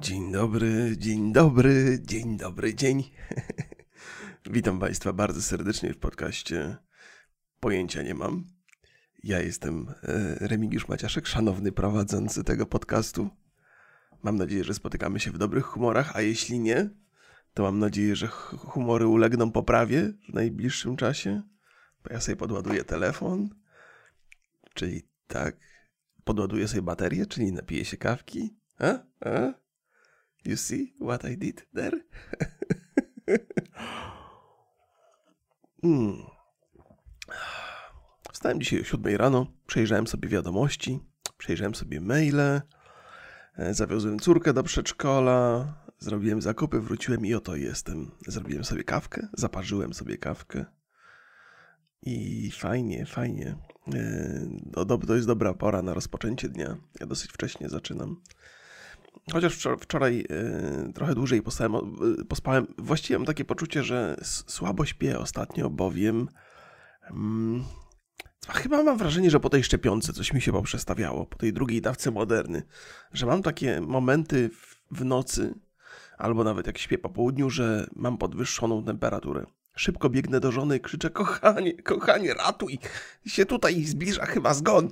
Dzień dobry, dzień dobry, dzień dobry, dzień. Witam Państwa bardzo serdecznie w podcaście Pojęcia nie mam. Ja jestem e, Remigiusz Maciaszek, szanowny prowadzący tego podcastu. Mam nadzieję, że spotykamy się w dobrych humorach, a jeśli nie, to mam nadzieję, że humory ulegną poprawie w najbliższym czasie. Bo ja sobie podładuję telefon, czyli tak, podładuję sobie baterię, czyli napiję się kawki. A? A? You see what I did there? mm. Wstałem dzisiaj o 7 rano, przejrzałem sobie wiadomości, przejrzałem sobie maile, e, zawiozłem córkę do przedszkola, zrobiłem zakupy, wróciłem i oto jestem. Zrobiłem sobie kawkę, zaparzyłem sobie kawkę i fajnie, fajnie. E, to jest dobra pora na rozpoczęcie dnia. Ja dosyć wcześnie zaczynam. Chociaż wczoraj yy, trochę dłużej pospałem, yy, pospałem, właściwie mam takie poczucie, że słabo śpię ostatnio, bowiem yy, chyba mam wrażenie, że po tej szczepionce coś mi się poprzestawiało, po tej drugiej dawce moderny, że mam takie momenty w, nocy, albo nawet jak śpię po południu, że mam podwyższoną temperaturę. Szybko biegnę do żony krzyczę, kochanie, kochanie, ratuj, się tutaj zbliża chyba zgon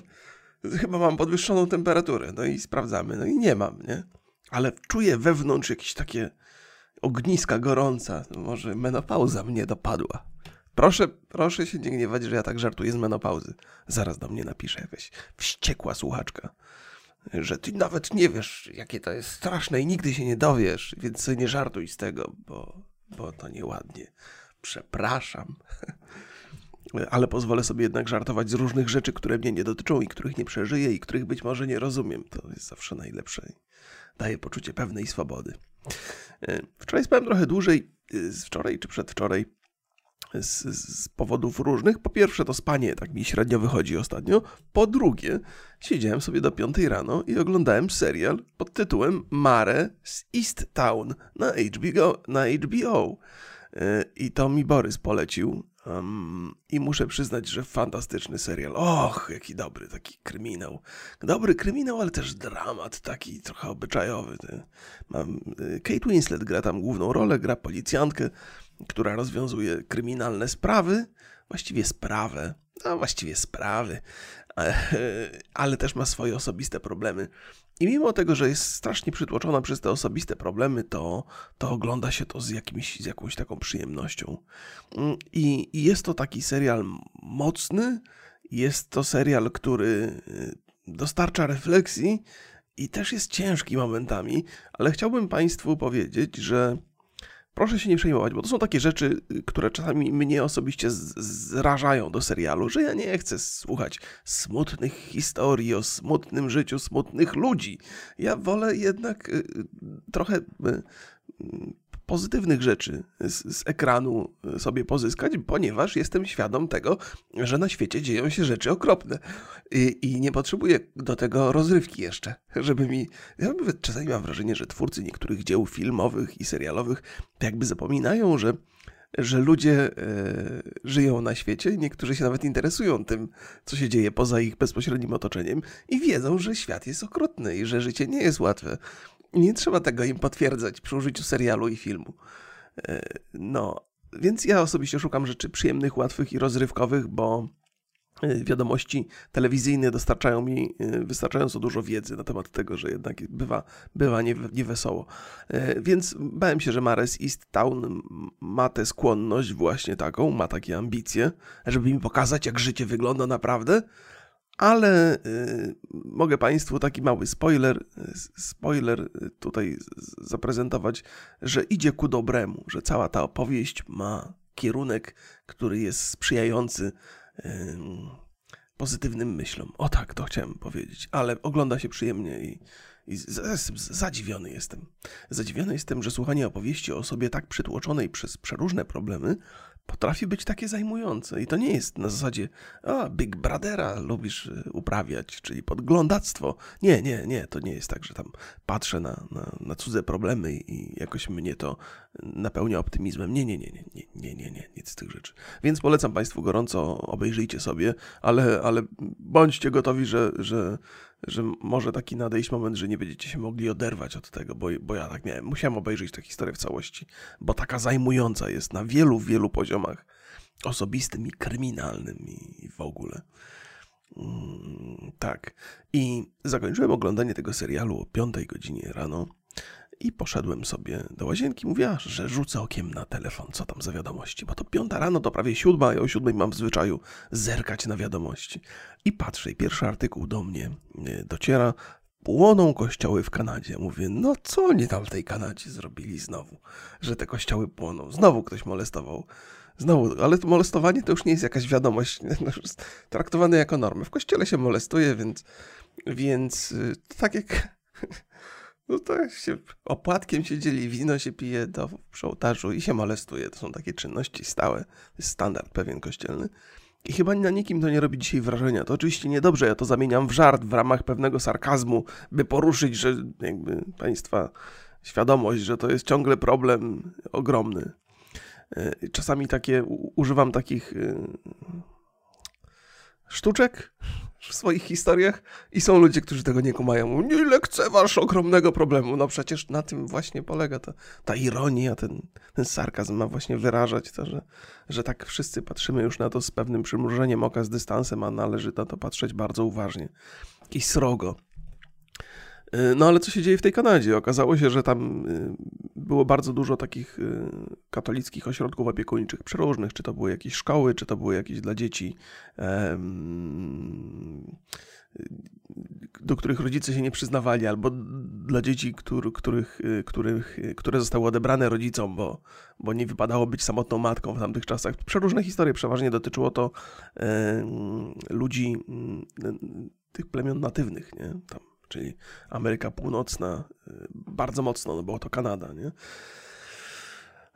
chyba mam podwyższoną temperaturę. No i sprawdzamy. No i nie mam, nie? Ale czuję wewnątrz jakieś takie ogniska gorąca. Może menopauza mnie dopadła. Proszę, proszę się nie gniewać, że ja tak żartuję z menopauzy. Zaraz do mnie napisze jakaś wściekła słuchaczka, że ty nawet nie wiesz, jakie to jest straszne i nigdy się nie dowiesz, więc nie żartuj z tego, bo, bo to nieładnie. Przepraszam. ale pozwolę sobie jednak żartować z różnych rzeczy, które mnie nie dotyczą i których nie przeżyję i których być może nie rozumiem. To jest zawsze najlepsze. Daje poczucie pewnej swobody. E, wczoraj spałem trochę dłużej, e, wczoraj czy przedwczoraj, z, z, powodów różnych. Po pierwsze, to spanie tak mi średnio wychodzi ostatnio. Po drugie, siedziałem sobie do piątej rano i oglądałem serial pod tytułem Mare z East Town na HBO. Na HBO. E, I to mi Borys polecił. Um, I muszę przyznać, że fantastyczny serial. Och, jaki dobry, taki kryminał. Dobry kryminał, ale też dramat, taki trochę obyczajowy. Mam, y, Kate Winslet gra tam główną rolę, gra policjantkę, która rozwiązuje kryminalne sprawy, właściwie sprawę, no właściwie sprawy, ale też ma swoje osobiste problemy. I mimo tego, że jest strasznie przytłoczona przez te osobiste problemy, to, to ogląda się to z, jakimś, z jakąś taką przyjemnością. Mm, I, I jest to taki serial mocny, jest to serial, który y, dostarcza refleksji i też jest ciężki momentami, ale chciałbym Państwu powiedzieć, że proszę się nie przejmować, bo to są takie rzeczy, y, które czasami mnie osobiście zrażają do serialu, że ja nie chcę słuchać smutnych historii o smutnym życiu smutnych ludzi. Ja wolę jednak y, trochę y, pozytywnych rzeczy z, z, ekranu sobie pozyskać, ponieważ jestem świadom tego, że na świecie dzieją się rzeczy okropne i, i nie potrzebuję do tego rozrywki jeszcze, żeby mi... Ja czasami mam wrażenie, że twórcy niektórych dzieł filmowych i serialowych jakby zapominają, że że ludzie e, żyją na świecie, niektórzy się nawet interesują tym, co się dzieje poza ich bezpośrednim otoczeniem i wiedzą, że świat jest okrutny i że życie nie jest łatwe. Nie trzeba tego im potwierdzać przy użyciu serialu i filmu. E, no, więc ja osobiście szukam rzeczy przyjemnych, łatwych i rozrywkowych, bo e, wiadomości telewizyjne dostarczają mi e, wystarczająco dużo wiedzy na temat tego, że jednak bywa, bywa niewesoło. Więc bałem się, że Mares East Town ma tę skłonność właśnie taką, ma takie ambicje, żeby mi pokazać, jak życie wygląda naprawdę, ale y, mogę Państwu taki mały spoiler, spoiler tutaj zaprezentować, że idzie ku dobremu, że cała ta opowieść ma kierunek, który jest sprzyjający y, pozytywnym myślom. O tak, to chciałem powiedzieć, ale ogląda się przyjemnie i, i zadziwiony jestem. Zadziwiony jestem, że słuchanie opowieści o osobie tak przytłoczonej przez przeróżne problemy potrafi być takie zajmujące. I to nie jest na zasadzie, a Big Brothera lubisz y, uprawiać, czyli podglądactwo. Nie, nie, nie, to nie jest tak, że tam patrzę na, na, na cudze problemy i jakoś mnie to napełnia optymizmem. Nie, nie, nie, nie, nie, nie, nie, nie, nic z tych rzeczy. Więc polecam Państwu gorąco, obejrzyjcie sobie, ale, ale bądźcie gotowi, że, że, że może taki nadejść moment, że nie będziecie się mogli oderwać od tego, bo, bo ja tak miałem. Musiałem obejrzeć tę historię w całości, bo taka zajmująca jest na wielu, wielu poziomach osobistym i kryminalnym i w ogóle. Mm, tak. I zakończyłem oglądanie tego serialu o 5 godzinie rano i poszedłem sobie do łazienki. Mówię, że rzucę okiem na telefon, co tam za wiadomości, bo to piąta rano, to prawie siódma, i o siódmej mam w zwyczaju zerkać na wiadomości. I patrzę, i pierwszy artykuł do mnie e, dociera. Płoną kościoły w Kanadzie. Mówię, no co oni tam w tej Kanadzie zrobili znowu, że te kościoły płoną. Znowu ktoś molestował. Znowu, ale to molestowanie to już nie jest jakaś wiadomość, jest traktowane jako normę. W kościele się molestuje, więc, więc y, tak jak no to się opłatkiem się dzieli, wino się pije do, przy ołtarzu i się molestuje. To są takie czynności stałe. Jest standard pewien kościelny. I chyba na nikim to nie robi dzisiaj wrażenia. To oczywiście niedobrze, ja to zamieniam w żart w ramach pewnego sarkazmu, by poruszyć, że jakby państwa świadomość, że to jest ciągle problem ogromny. E, czasami takie, używam takich e, sztuczek w swoich historiach i są ludzie, którzy tego nie kumają. Nie lekceważ ogromnego problemu. No przecież na tym właśnie polega ta, ta ironia, ten, ten sarkazm ma właśnie wyrażać to, że, że tak wszyscy patrzymy już na to z pewnym przymrużeniem oka, z dystansem, a należy na to patrzeć bardzo uważnie. Jakieś srogo. Y, no ale co się dzieje w tej Kanadzie? Okazało się, że tam y, było bardzo dużo takich y, katolickich ośrodków opiekuńczych przeróżnych, czy to były jakieś szkoły, czy to były jakieś dla dzieci, do których rodzice się nie przyznawali, albo dla dzieci, który, których, których, które zostały odebrane rodzicom, bo, bo nie wypadało być samotną matką w tamtych czasach. Przeróżne historie, przeważnie dotyczyło to ludzi, tych plemion natywnych, nie? Tam czyli Ameryka Północna, y, bardzo mocno, no było to Kanada, nie?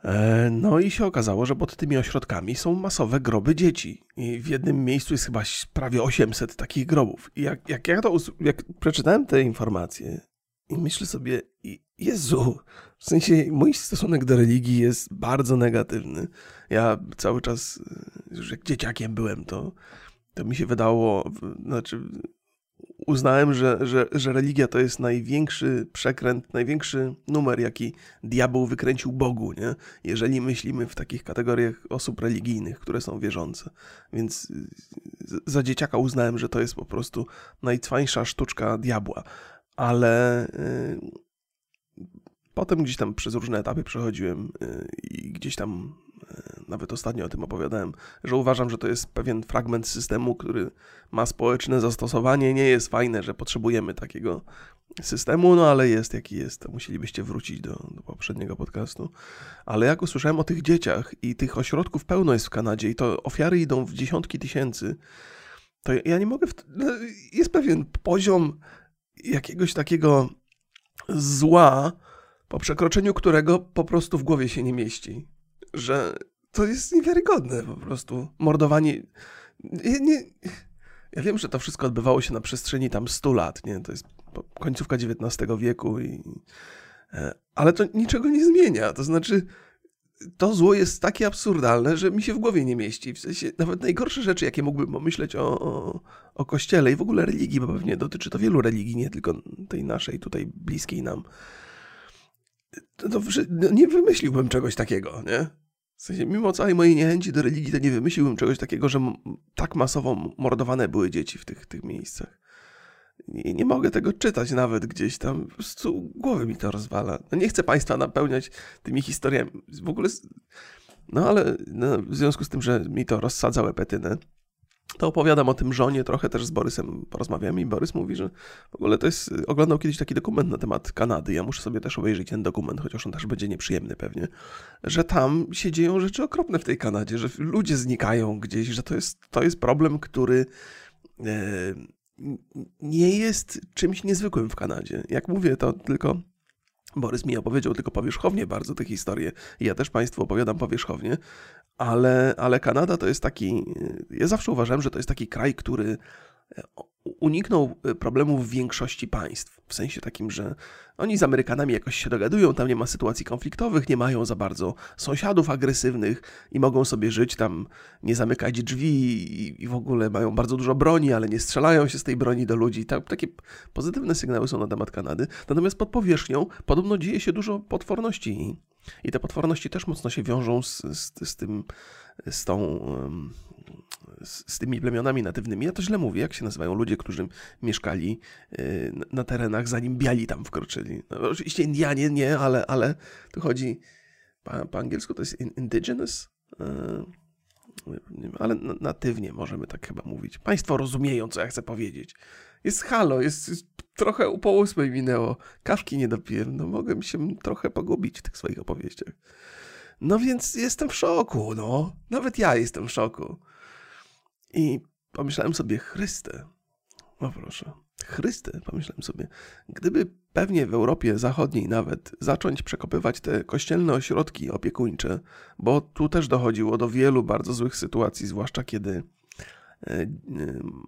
E, no i się okazało, że pod tymi ośrodkami są masowe groby dzieci. I w jednym miejscu jest chyba prawie 800 takich grobów. I jak, jak ja to jak przeczytałem te informacje i myślę sobie, Jezu, w sensie mój stosunek do religii jest bardzo negatywny. Ja cały czas, już jak dzieciakiem byłem, to, to mi się wydało, znaczy uznałem, że, że, że religia to jest największy przekręt, największy numer, jaki diabeł wykręcił Bogu, nie? jeżeli myślimy w takich kategoriach osób religijnych, które są wierzące. Więc za dzieciaka uznałem, że to jest po prostu najcwańsza sztuczka diabła. Ale yy, potem gdzieś tam przez różne etapy przechodziłem yy, i gdzieś tam nawet ostatnio o tym opowiadałem, że uważam, że to jest pewien fragment systemu, który ma społeczne zastosowanie. Nie jest fajne, że potrzebujemy takiego systemu, no ale jest jaki jest. To musielibyście wrócić do, do poprzedniego podcastu. Ale jak usłyszałem o tych dzieciach i tych ośrodków pełno jest w Kanadzie i to ofiary idą w dziesiątki tysięcy, to ja nie mogę. W... No, jest pewien poziom jakiegoś takiego zła, po przekroczeniu którego po prostu w głowie się nie mieści że to jest niewiarygodne po prostu. Mordowanie. Ja, nie, ja wiem, że to wszystko odbywało się na przestrzeni tam 100 lat, nie? To jest końcówka XIX wieku i. E, ale to niczego nie zmienia. To znaczy, to zło jest takie absurdalne, że mi się w głowie nie mieści. W sensie, nawet najgorsze rzeczy, jakie mógłbym pomyśleć o, o, o kościele i w ogóle religii, bo pewnie dotyczy to wielu religii, nie tylko tej naszej, tutaj bliskiej nam. To, to, no, nie wymyśliłbym czegoś takiego, nie? W sensie, mimo całej mojej niechęci do religii, to nie wymyśliłbym czegoś takiego, że tak masowo mordowane były dzieci w tych, tych miejscach. Nie, nie mogę tego czytać nawet gdzieś tam. Po prostu głowy mi to rozwala. No nie chcę Państwa napełniać tymi historiami. W ogóle. No ale no, w związku z tym, że mi to rozsadza łepetynę, to opowiadam o tym żonie, trochę też z Borysem porozmawiam i Borys mówi, że w ogóle to jest, oglądał kiedyś taki dokument na temat Kanady, ja muszę sobie też obejrzeć ten dokument, chociaż on też będzie nieprzyjemny pewnie, że tam się dzieją rzeczy okropne w tej Kanadzie, że ludzie znikają gdzieś, że to jest, to jest problem, który e, nie jest czymś niezwykłym w Kanadzie. Jak mówię, to tylko Borys mi opowiedział tylko powierzchownie bardzo tę historię. Ja też Państwu opowiadam powierzchownie, ale, ale Kanada to jest taki. Ja zawsze uważałem, że to jest taki kraj, który uniknął y, problemów w większości państw. W sensie takim, że oni z Amerykanami jakoś się dogadują, tam nie ma sytuacji konfliktowych, nie mają za bardzo sąsiadów agresywnych i mogą sobie żyć tam, nie zamykać drzwi i w ogóle mają bardzo dużo broni, ale nie strzelają się z tej broni do ludzi. Takie pozytywne sygnały są na temat Kanady. Natomiast pod powierzchnią podobno dzieje się dużo potworności i te potworności też mocno się wiążą z, z, z tym, z tą z, z, tymi plemionami natywnymi. Ja to źle mówię, jak się nazywają ludzie, którzy mieszkali y, na terenach, zanim biali tam wkroczyli. No, oczywiście Indianie nie, ale, ale tu chodzi po, po angielsku to jest indigenous, y, ale natywnie możemy tak chyba mówić. Państwo rozumieją, co ja chcę powiedzieć. Jest halo, jest, jest trochę po ósmej minęło. Kawki nie dopiłem, no mogłem się trochę pogubić w tych swoich opowieściach. No więc jestem w szoku, no. Nawet ja jestem w szoku. I pomyślałem sobie, Chryste, o proszę, Chryste, pomyślałem sobie, gdyby pewnie w Europie Zachodniej nawet zacząć przekopywać te kościelne ośrodki opiekuńcze, bo tu też dochodziło do wielu bardzo złych sytuacji, zwłaszcza kiedy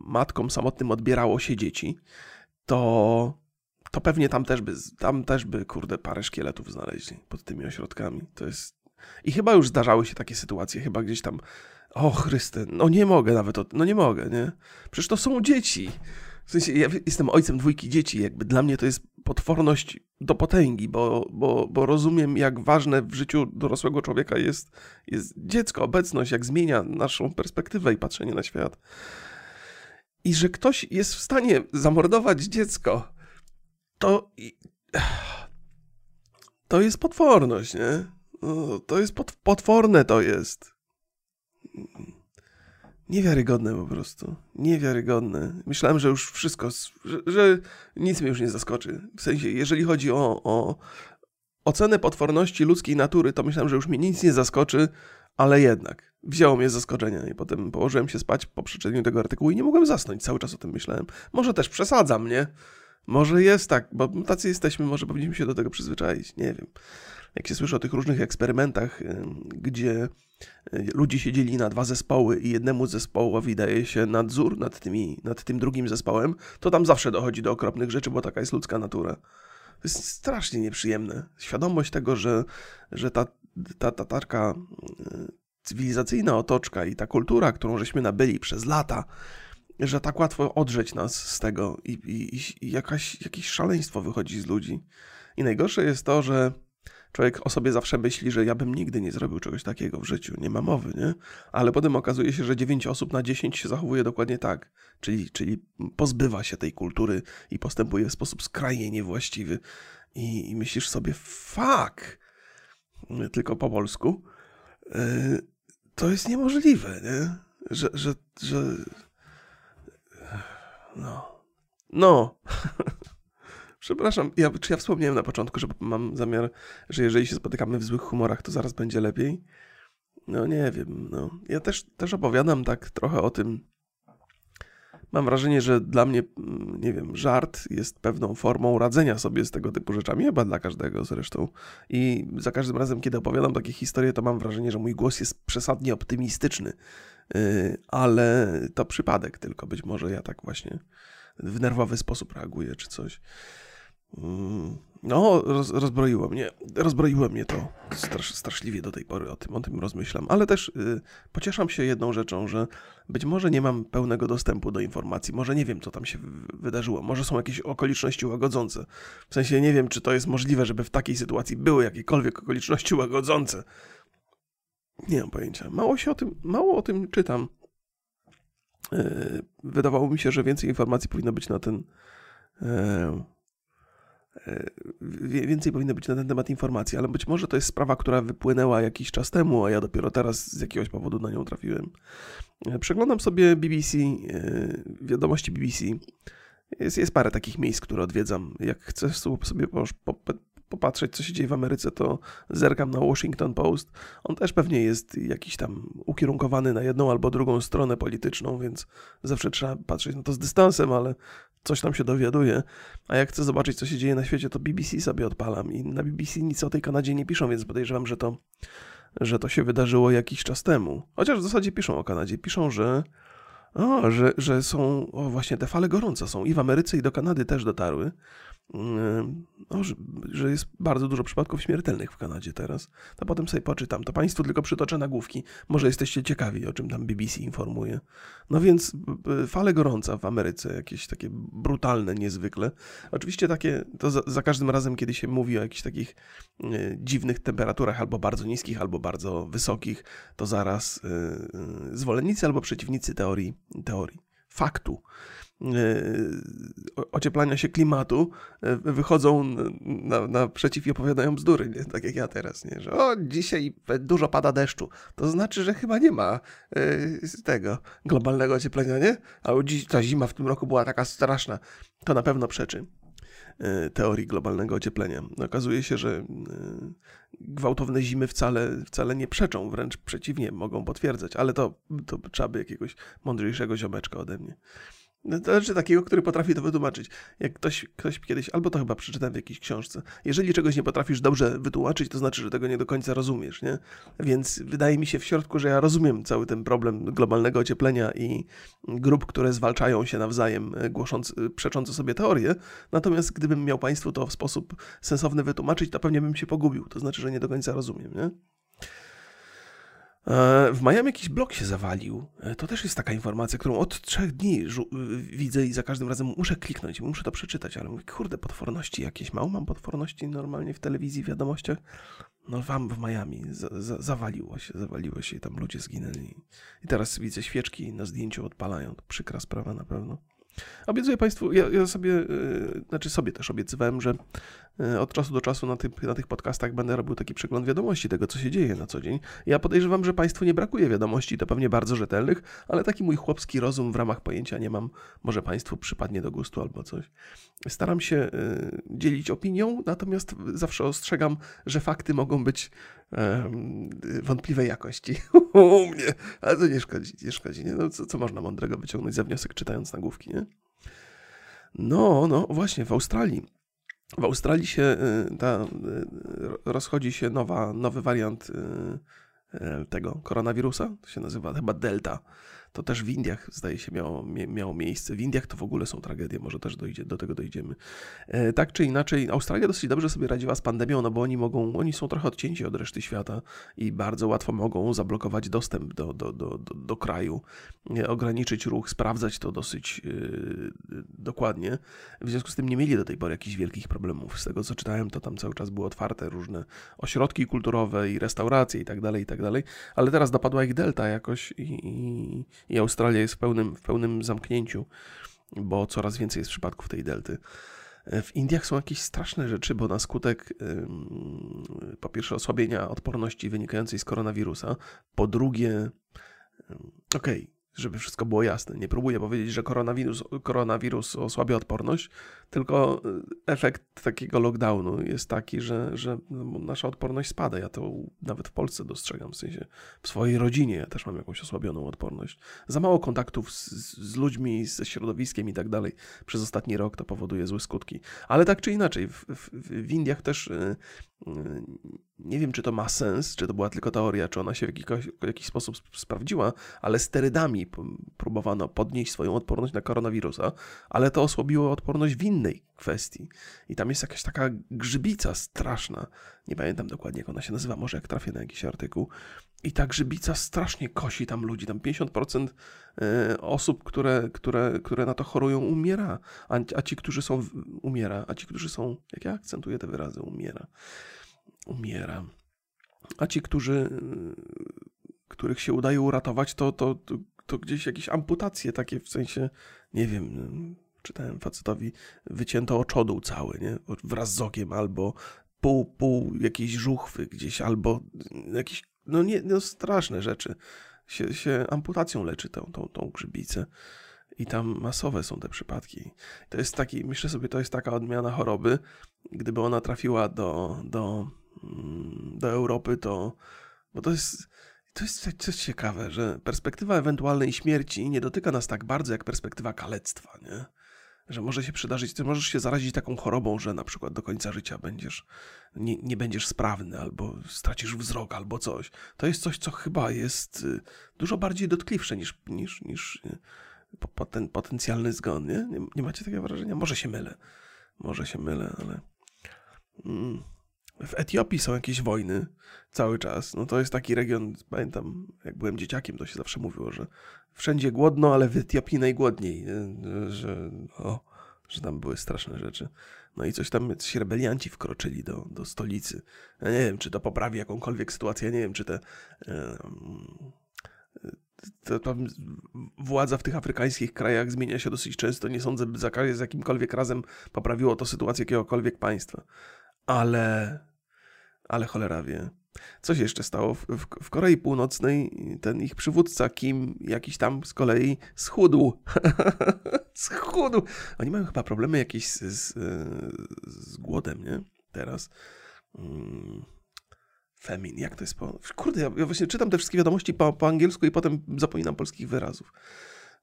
matkom samotnym odbierało się dzieci, to, to pewnie tam też by, tam też by, kurde, parę szkieletów znaleźli pod tymi ośrodkami. To jest... I chyba już zdarzały się takie sytuacje, chyba gdzieś tam o Chryste, no nie mogę nawet, o, no nie mogę, nie? Przecież to są dzieci. W sensie, ja jestem ojcem dwójki dzieci, jakby dla mnie to jest potworność do potęgi, bo, bo, bo rozumiem, jak ważne w życiu dorosłego człowieka jest, jest dziecko, obecność, jak zmienia naszą perspektywę i patrzenie na świat. I że ktoś jest w stanie zamordować dziecko, to. To jest potworność, nie? No, to jest pot, potworne, to jest. Niewiarygodne po prostu. Niewiarygodne. Myślałem, że już wszystko, że, że, nic mnie już nie zaskoczy. W sensie, jeżeli chodzi o, o ocenę potworności ludzkiej natury, to myślałem, że już mnie nic nie zaskoczy, ale jednak wzięło mnie z zaskoczenia i potem położyłem się spać po przeczytaniu tego artykułu i nie mogłem zasnąć. Cały czas o tym myślałem. Może też przesadzam, nie? Może jest tak, bo tacy jesteśmy, może powinniśmy się do tego przyzwyczaić. Nie wiem jak się słyszy o tych różnych eksperymentach, gdzie e, ludzie siedzieli na dwa zespoły i jednemu zespołowi daje się nadzór nad, tymi, nad tym drugim zespołem, to tam zawsze dochodzi do okropnych rzeczy, bo taka jest ludzka natura. To jest strasznie nieprzyjemne. Świadomość tego, że, że ta, ta, ta taka e, cywilizacyjna otoczka i ta kultura, którą żeśmy nabyli przez lata, że tak łatwo odrzeć nas z tego i, i, i jakaś, jakieś szaleństwo wychodzi z ludzi. I najgorsze jest to, że człowiek o sobie zawsze myśli, że ja bym nigdy nie zrobił czegoś takiego w życiu, nie ma mowy, nie? Ale potem okazuje się, że 9 osób na 10 się zachowuje dokładnie tak, czyli, czyli pozbywa się tej kultury i postępuje w sposób skrajnie niewłaściwy. I, i myślisz sobie, fuck, tylko po polsku, yy, to jest niemożliwe, nie? Że, że, że... No. No. Przepraszam, ja, czy ja wspomniałem na początku, że mam zamiar, że jeżeli się spotykamy w złych humorach, to zaraz będzie lepiej? No nie wiem, no. Ja też, też opowiadam tak trochę o tym. Mam wrażenie, że dla mnie, mm, nie wiem, żart jest pewną formą radzenia sobie z tego typu rzeczami, chyba dla każdego zresztą. I za każdym razem, kiedy opowiadam takie historie, to mam wrażenie, że mój głos jest przesadnie optymistyczny. Yy, ale to przypadek tylko, być może ja tak właśnie w nerwowy sposób reaguję czy coś. Mm, no, roz, rozbroiło mnie, rozbroiło mnie to strasz, straszliwie do tej pory, o tym, o tym rozmyślam, ale też y, pocieszam się jedną rzeczą, że być może nie mam pełnego dostępu do informacji, może nie wiem, co tam się wydarzyło, może są jakieś okoliczności łagodzące, w sensie nie wiem, czy to jest możliwe, żeby w takiej sytuacji były jakiekolwiek okoliczności łagodzące. Nie mam pojęcia, mało się o tym, mało o tym czytam. Y, wydawało mi się, że więcej informacji powinno być na ten... E, więcej powinno być na ten temat informacji, ale być może to jest sprawa, która wypłynęła jakiś czas temu, a ja dopiero teraz z jakiegoś powodu na nią trafiłem. E, przeglądam sobie BBC, e, wiadomości BBC. Jest, jest parę takich miejsc, które odwiedzam. Jak chcesz sobie po, po, popatrzeć, co się dzieje w Ameryce, to zerkam na Washington Post. On też pewnie jest jakiś tam ukierunkowany na jedną albo drugą stronę polityczną, więc zawsze trzeba patrzeć na to z dystansem, ale coś tam się dowiaduje. A jak chcę zobaczyć, co się dzieje na świecie, to BBC sobie odpalam i na BBC nic o tej Kanadzie nie piszą, więc podejrzewam, że to, że to się wydarzyło jakiś czas temu. Chociaż w zasadzie piszą o Kanadzie. Piszą, że O, że, że są, o właśnie te fale gorąca są i w Ameryce i do Kanady też dotarły. No, że, że, jest bardzo dużo przypadków śmiertelnych w Kanadzie teraz. To potem sobie poczytam. To Państwu tylko przytoczę nagłówki. Może jesteście ciekawi, o czym tam BBC informuje. No więc fale gorąca w Ameryce, jakieś takie brutalne niezwykle. Oczywiście takie, to za, za każdym razem, kiedy się mówi o jakichś takich y, dziwnych temperaturach, albo bardzo niskich, albo bardzo wysokich, to zaraz y, y, zwolennicy albo przeciwnicy teorii, teorii faktu E, ocieplania się klimatu e, wychodzą na, naprzeciw i opowiadają bzdury, nie? tak jak ja teraz, nie? że o, dzisiaj dużo pada deszczu, to znaczy, że chyba nie ma y, tego globalnego ocieplenia, nie? A dziś, ta zima w tym roku była taka straszna, to na pewno przeczy teorii globalnego ocieplenia. Okazuje się, że y, gwałtowne zimy wcale, wcale nie przeczą, wręcz przeciwnie, mogą potwierdzać, ale to, to trzeba by jakiegoś mądrzejszego ziomeczka ode mnie. No, znaczy takiego, który potrafi to wytłumaczyć. Jak ktoś, ktoś kiedyś, albo to chyba przeczytałem w jakiejś książce, jeżeli czegoś nie potrafisz dobrze wytłumaczyć, to znaczy, że tego nie do końca rozumiesz, nie? Więc wydaje mi się w środku, że ja rozumiem cały ten problem globalnego ocieplenia i grup, które zwalczają się nawzajem, e, głosząc, e, przeczące sobie teorie. Natomiast gdybym miał Państwu to w sposób sensowny wytłumaczyć, to pewnie bym się pogubił. To znaczy, że nie do końca rozumiem, nie? E, w Miami jakiś blok się zawalił. E, to też jest taka informacja, którą od trzech dni widzę i za każdym razem muszę kliknąć, muszę to przeczytać, ale mówię, kurde, potworności jakieś. Mało mam potworności normalnie w telewizji, w wiadomościach. No wam w Miami zawaliło się, zawaliło się i tam ludzie zginęli. I teraz widzę świeczki na zdjęciu odpalają. To przykra sprawa na pewno. Obiecuję Państwu, ja, ja sobie, yy, znaczy sobie też obiecywałem, że yy, od czasu do czasu na, ty, na tych podcastach będę robił taki przegląd wiadomości tego, co się dzieje na co dzień. Ja podejrzewam, że Państwu nie brakuje wiadomości, to pewnie bardzo rzetelnych, ale taki mój chłopski rozum w ramach pojęcia nie mam, może Państwu przypadnie do gustu albo coś. Staram się yy, dzielić opinią, natomiast zawsze ostrzegam, że fakty mogą być wątpliwej jakości u mnie, ale to nie szkodzi, nie szkodzi. Nie? No, co, co można mądrego wyciągnąć za wniosek czytając nagłówki, nie? No, no, właśnie, w Australii. W Australii się y, ta, y, rozchodzi się nowa, nowy wariant y, tego koronawirusa, to się nazywa chyba Delta to też w Indiach, zdaje się, miało, miało miejsce. W Indiach to w ogóle są tragedie, może też dojdzie, do tego dojdziemy. E, tak czy inaczej, Australia dosyć dobrze sobie radziła z pandemią, no bo oni mogą, oni są trochę odcięci od reszty świata i bardzo łatwo mogą zablokować dostęp do, do, do, do, do kraju, ograniczyć ruch, sprawdzać to dosyć yy, dokładnie. W związku z tym nie mieli do tej pory jakichś wielkich problemów. Z tego co czytałem, to tam cały czas były otwarte różne ośrodki kulturowe i restauracje i tak dalej, i tak dalej, ale teraz dopadła ich delta jakoś i, i, i Australia jest w pełnym, w pełnym zamknięciu, bo coraz więcej jest przypadków tej delty. W Indiach są jakieś straszne rzeczy, bo na skutek po pierwsze osłabienia odporności wynikającej z koronawirusa, po drugie, okej, okay, żeby wszystko było jasne. Nie próbuję powiedzieć, że koronawirus, koronawirus osłabia odporność, tylko e, efekt takiego lockdownu jest taki, że, że nasza odporność spada. Ja to nawet w Polsce dostrzegam, w sensie w swojej rodzinie ja też mam jakąś osłabioną odporność. Za mało kontaktów z, z ludźmi, ze środowiskiem i tak dalej przez ostatni rok to powoduje złe skutki. Ale tak czy inaczej, w, w, w Indiach też e, nie wiem, czy to ma sens, czy to była tylko teoria, czy ona się w jakiś, w jakiś sposób sprawdziła, ale sterydami próbowano podnieść swoją odporność na koronawirusa, ale to osłabiło odporność w innej kwestii. I tam jest jakaś taka grzybica straszna. Nie pamiętam dokładnie, jak ona się nazywa, może jak trafię na jakiś artykuł. I ta grzybica strasznie kosi tam ludzi. Tam 50% e, osób, które, które, które na to chorują, umiera. A, a ci, którzy są, umiera. A ci, którzy są, jak ja akcentuję te wyrazy, umiera. Umiera. A ci, którzy, których się udaje uratować, to, to, to, to gdzieś jakieś amputacje takie, w sensie, nie wiem, czytałem facetowi, wycięto oczodół cały, nie? Wraz z okiem, albo pół, pół jakiejś żuchwy gdzieś, albo jakieś, no nie, no straszne rzeczy. Się, się amputacją leczy tą, tą, tą grzybicę. I tam masowe są te przypadki. To jest taki, myślę sobie, to jest taka odmiana choroby. Gdyby ona trafiła do, do, mm, do Europy, to, bo to jest, to jest coś ciekawe, że perspektywa ewentualnej śmierci nie dotyka nas tak bardzo jak perspektywa kalectwa, nie? Że może się przydarzyć, ty możesz się zarazić taką chorobą, że na przykład do końca życia będziesz, nie, nie będziesz sprawny, albo stracisz wzrok, albo coś. To jest coś, co chyba jest y, dużo bardziej dotkliwsze niż, niż, niż y, poten, potencjalny zgon, nie? nie? nie? macie takiego wrażenia? Może się mylę. Może się mylę, ale... Mm. W Etiopii są jakieś wojny cały czas. No to jest taki region, pamiętam, jak byłem dzieciakiem, to się zawsze mówiło, że wszędzie głodno, ale w Etiopii najgłodniej. Że, o, że tam były straszne rzeczy. No i coś tam, ci rebelianci wkroczyli do, do stolicy. Ja nie wiem, czy to poprawi jakąkolwiek sytuację, ja nie wiem, czy te... To, to, władza w tych afrykańskich krajach zmienia się dosyć często. Nie sądzę, by za, z jakimkolwiek razem poprawiło to sytuację jakiegokolwiek państwa. Ale ale cholera wie. Co się jeszcze stało? W, w, w, Korei Północnej ten ich przywódca Kim jakiś tam z kolei schudł. schudł. Oni mają chyba problemy jakieś z, z, z głodem, nie? Teraz. Hmm. Femin, jak to jest po... Kurde, ja, ja właśnie czytam te wszystkie wiadomości po, po angielsku i potem zapominam polskich wyrazów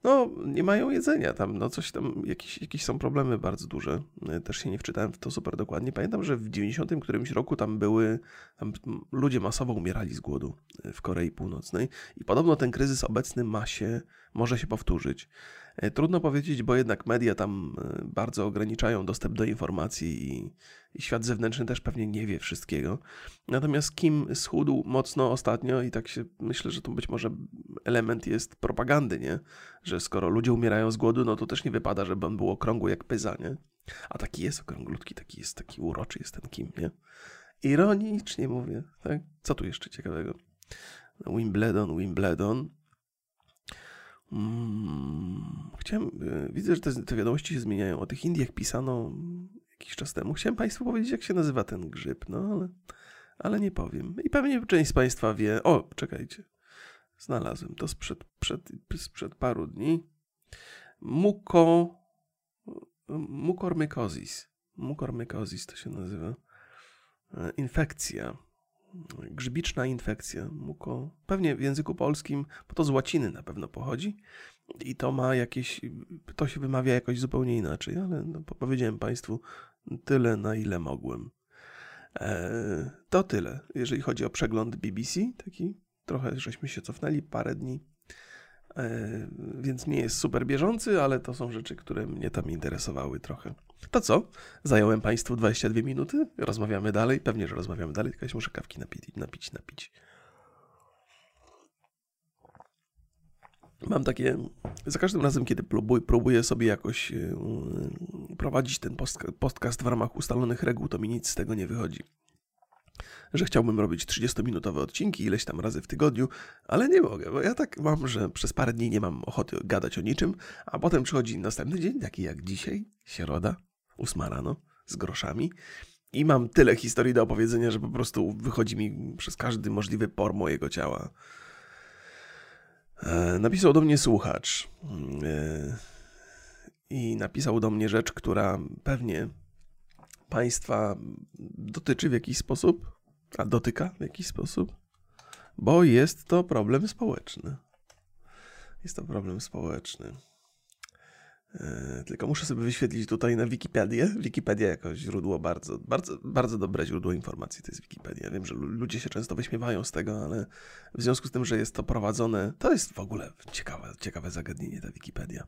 no, nie mają jedzenia tam, no coś tam, jakieś, jakieś są problemy bardzo duże. Też się nie wczytałem w to super dokładnie. Pamiętam, że w 90 którymś roku tam były, tam ludzie masowo umierali z głodu w Korei Północnej i podobno ten kryzys obecny ma się, może się powtórzyć. E, trudno powiedzieć, bo jednak media tam e, bardzo ograniczają dostęp do informacji i, i, świat zewnętrzny też pewnie nie wie wszystkiego. Natomiast Kim schudł mocno ostatnio i tak się myślę, że to być może element jest propagandy, nie? Że skoro ludzie umierają z głodu, no to też nie wypada, żeby on był okrągły jak pyza, nie? A taki jest okrąglutki, taki jest, taki uroczy jest ten Kim, nie? Ironicznie mówię, tak? Co tu jeszcze ciekawego? Wimbledon, Wimbledon. Hmm, chciałem, e, widzę, że te, te, wiadomości się zmieniają. O tych Indiach pisano jakiś czas temu. Chciałem Państwu powiedzieć, jak się nazywa ten grzyb, no ale, ale nie powiem. I pewnie część z Państwa wie. O, czekajcie. Znalazłem to sprzed, przed, sprzed paru dni. Muko, mukormykozis. Mukormykozis to się nazywa. E, infekcja grzybiczna infekcja, muko, pewnie w języku polskim, bo to z łaciny na pewno pochodzi i to ma jakieś, to się wymawia jakoś zupełnie inaczej, ale no, powiedziałem Państwu tyle, na ile mogłem. E, to tyle, jeżeli chodzi o przegląd BBC, taki trochę żeśmy się cofnęli, parę dni E, więc nie jest super bieżący, ale to są rzeczy, które mnie tam interesowały trochę. To co? Zająłem Państwu 22 minuty? Rozmawiamy dalej? Pewnie, że rozmawiamy dalej, tylko muszę kawki napić, napić, napić. Mam takie, za każdym razem, kiedy próbuję sobie jakoś e, prowadzić ten podcast w ramach ustalonych reguł, to mi nic z tego nie wychodzi że chciałbym robić 30-minutowe odcinki ileś tam razy w tygodniu, ale nie mogę, bo ja tak mam, że przez parę dni nie mam ochoty gadać o niczym, a potem przychodzi następny dzień, taki jak dzisiaj, środa, ósma rano, z groszami. I mam tyle historii do opowiedzenia, że po prostu wychodzi mi przez każdy możliwy por mojego ciała. E, napisał do mnie słuchacz. E, I napisał do mnie rzecz, która pewnie Państwa dotyczy w jakiś sposób, a dotyka w jakiś sposób, bo jest to problem społeczny. Jest to problem społeczny. E, tylko muszę sobie wyświetlić tutaj na Wikipedię. Wikipedia jako źródło bardzo, bardzo, bardzo dobre źródło informacji to jest Wikipedia. Wiem, że ludzie się często wyśmiewają z tego, ale w związku z tym, że jest to prowadzone, to jest w ogóle ciekawe, ciekawe zagadnienie ta Wikipedia.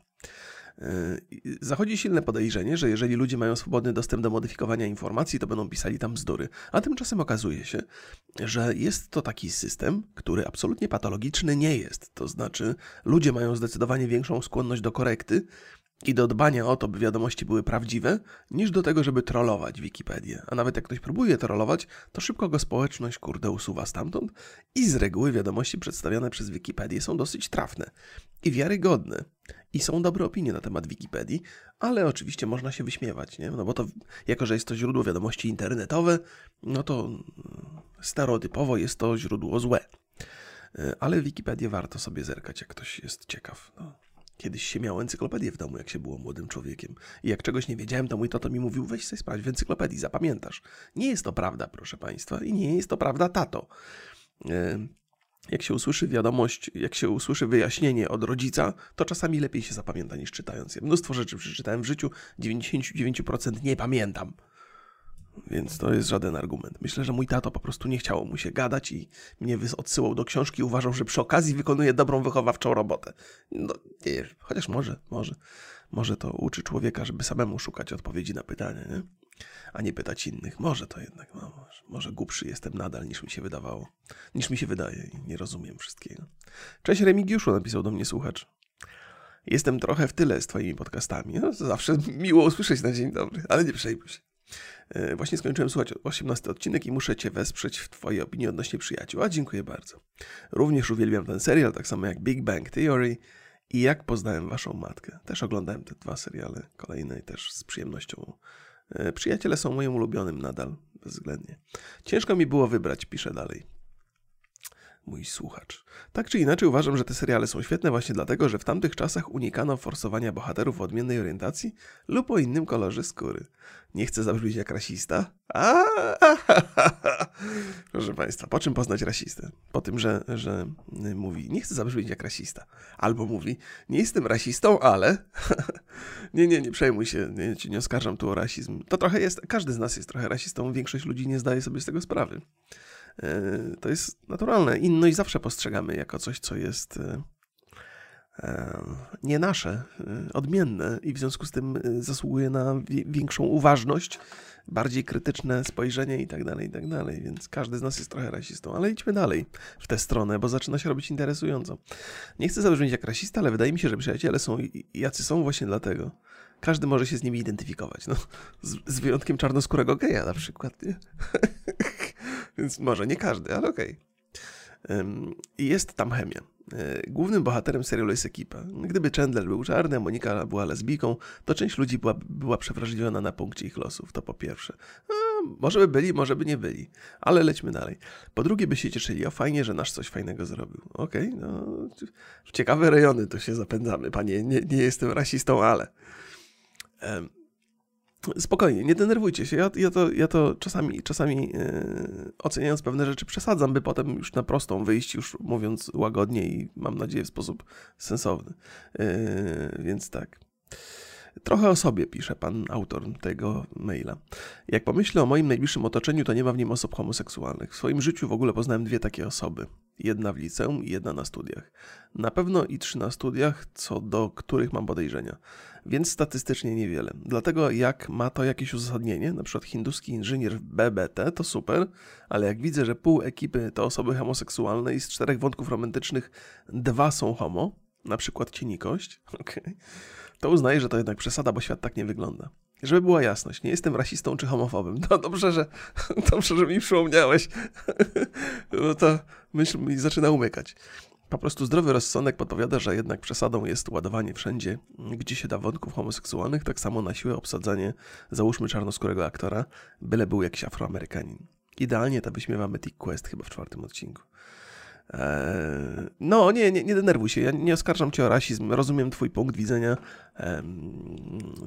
E, zachodzi silne podejrzenie, że jeżeli ludzie mają swobodny dostęp do modyfikowania informacji, to będą pisali tam bzdury. A tymczasem okazuje się, że jest to taki system, który absolutnie patologiczny nie jest. To znaczy, ludzie mają zdecydowanie większą skłonność do korekty i do dbania o to, by wiadomości były prawdziwe, niż do tego, żeby trollować Wikipedię. A nawet jak ktoś próbuje trollować, to szybko go społeczność kurde usuwa stamtąd i z reguły wiadomości przedstawiane przez Wikipedię są dosyć trafne i wiarygodne. I są dobre opinie na temat Wikipedii, ale oczywiście można się wyśmiewać, nie? No bo to, jako że jest to źródło wiadomości internetowe, no to mm, stereotypowo jest to źródło złe. E, ale Wikipedię warto sobie zerkać, jak ktoś jest ciekaw. No. Kiedyś się miał encyklopedię w domu, jak się było młodym człowiekiem. I jak czegoś nie wiedziałem, to mój tato mi mówił, weź sobie sprawdź w encyklopedii, zapamiętasz. Nie jest to prawda, proszę Państwa, i nie jest to prawda, tato. E, jak się usłyszy wiadomość, jak się usłyszy wyjaśnienie od rodzica, to czasami lepiej się zapamięta niż czytając je. Mnóstwo rzeczy przeczytałem w życiu, 99% nie pamiętam. Więc to jest żaden argument. Myślę, że mój tato po prostu nie chciało mu się gadać i mnie odsyłał do książki. Uważał, że przy okazji wykonuje dobrą wychowawczą robotę. No nie, chociaż może, może. Może to uczy człowieka, żeby samemu szukać odpowiedzi na pytania, nie? a nie pytać innych. Może to jednak, no, może, może głupszy jestem nadal niż mi się wydawało, niż mi się wydaje i nie rozumiem wszystkiego. Cześć Remigiuszu, napisał do mnie słuchacz. Jestem trochę w tyle z twoimi podcastami. No, zawsze miło usłyszeć na dzień dobry, ale nie przejmuj się. E, właśnie skończyłem słuchać 18 odcinek i muszę Cię wesprzeć w Twojej opinii odnośnie przyjaciół. A dziękuję bardzo. Również uwielbiam ten serial, tak samo jak Big Bang Theory i Jak poznałem Waszą matkę. Też oglądałem te dwa seriale kolejne i też z przyjemnością. E, przyjaciele są moim ulubionym nadal, bezwzględnie. Ciężko mi było wybrać, piszę dalej mój słuchacz. Tak czy inaczej uważam, że te seriale są świetne właśnie dlatego, że w tamtych czasach unikano forsowania bohaterów o odmiennej orientacji lub o innym kolorze skóry. Nie chcę zabrzmieć jak rasista. A, Proszę Państwa, po czym poznać rasistę? Po tym, że, że mówi, nie chcę zabrzmieć jak rasista. Albo mówi, nie jestem rasistą, ale... nie, nie, nie przejmuj się, nie, nie oskarżam tu o rasizm. To trochę jest, każdy z nas jest trochę rasistą, większość ludzi nie zdaje sobie z tego sprawy. E, to jest naturalne. Inność zawsze postrzegamy jako coś, co jest e, e, nie nasze, odmienne i w związku z tym zasługuje na większą uważność, bardziej krytyczne spojrzenie i tak dalej, i tak dalej. Więc każdy z nas jest trochę rasistą, ale idźmy dalej w tę stronę, bo zaczyna się robić interesująco. Nie chcę zabrzmieć jak rasista, ale wydaje mi się, że przyjaciele są jacy są właśnie dlatego. Każdy może się z nimi identyfikować. No, z, z wyjątkiem czarnoskórego geja na przykład, nie? Więc może nie każdy, ale okej. Okay. I jest tam chemia. E, głównym bohaterem serialu jest ekipa. Gdyby Chandler był czarny, a Monika była lesbijką, to część ludzi była, była przewrażliwiona na punkcie ich losów, to po pierwsze. A, może by byli, może by nie byli, ale lećmy dalej. Po drugie by się cieszyli, o fajnie, że nasz coś fajnego zrobił. Okej, okay, no w ciekawe rejony to się zapędzamy, panie, nie, nie jestem rasistą, ale... Spokojnie, nie denerwujcie się. Ja, ja, to, ja to czasami, czasami yy, oceniając pewne rzeczy przesadzam, by potem już na prostą wyjść, już mówiąc łagodnie i mam nadzieję w sposób sensowny. Yy, więc tak. Trochę o sobie pisze pan autor tego maila. Jak pomyślę o moim najbliższym otoczeniu, to nie ma w nim osób homoseksualnych. W swoim życiu w ogóle poznałem dwie takie osoby. Jedna w liceum i jedna na studiach. Na pewno i trzy na studiach, co do których mam podejrzenia. Więc statystycznie niewiele. Dlatego jak ma to jakieś uzasadnienie, na przykład hinduski inżynier w BBT, to super, ale jak widzę, że pół ekipy to osoby homoseksualne i z czterech wątków romantycznych dwa są homo, na przykład cienikość, okay, to uznaję, że to jednak przesada, bo świat tak nie wygląda. Żeby była jasność, nie jestem rasistą czy homofobem. No dobrze, że, dobrze, że mi przypomniałeś. No to myśl mi zaczyna umykać. Po prostu zdrowy rozsądek podpowiada, że jednak przesadą jest ładowanie wszędzie, gdzie się da wątków homoseksualnych, tak samo na siłę obsadzanie, załóżmy czarnoskórego aktora, byle był jakiś afroamerykanin. Idealnie to wyśmiewa Mythic Quest chyba w czwartym odcinku. Eee, no, nie, nie, nie denerwuj się, ja nie oskarżam cię o rasizm, rozumiem twój punkt widzenia.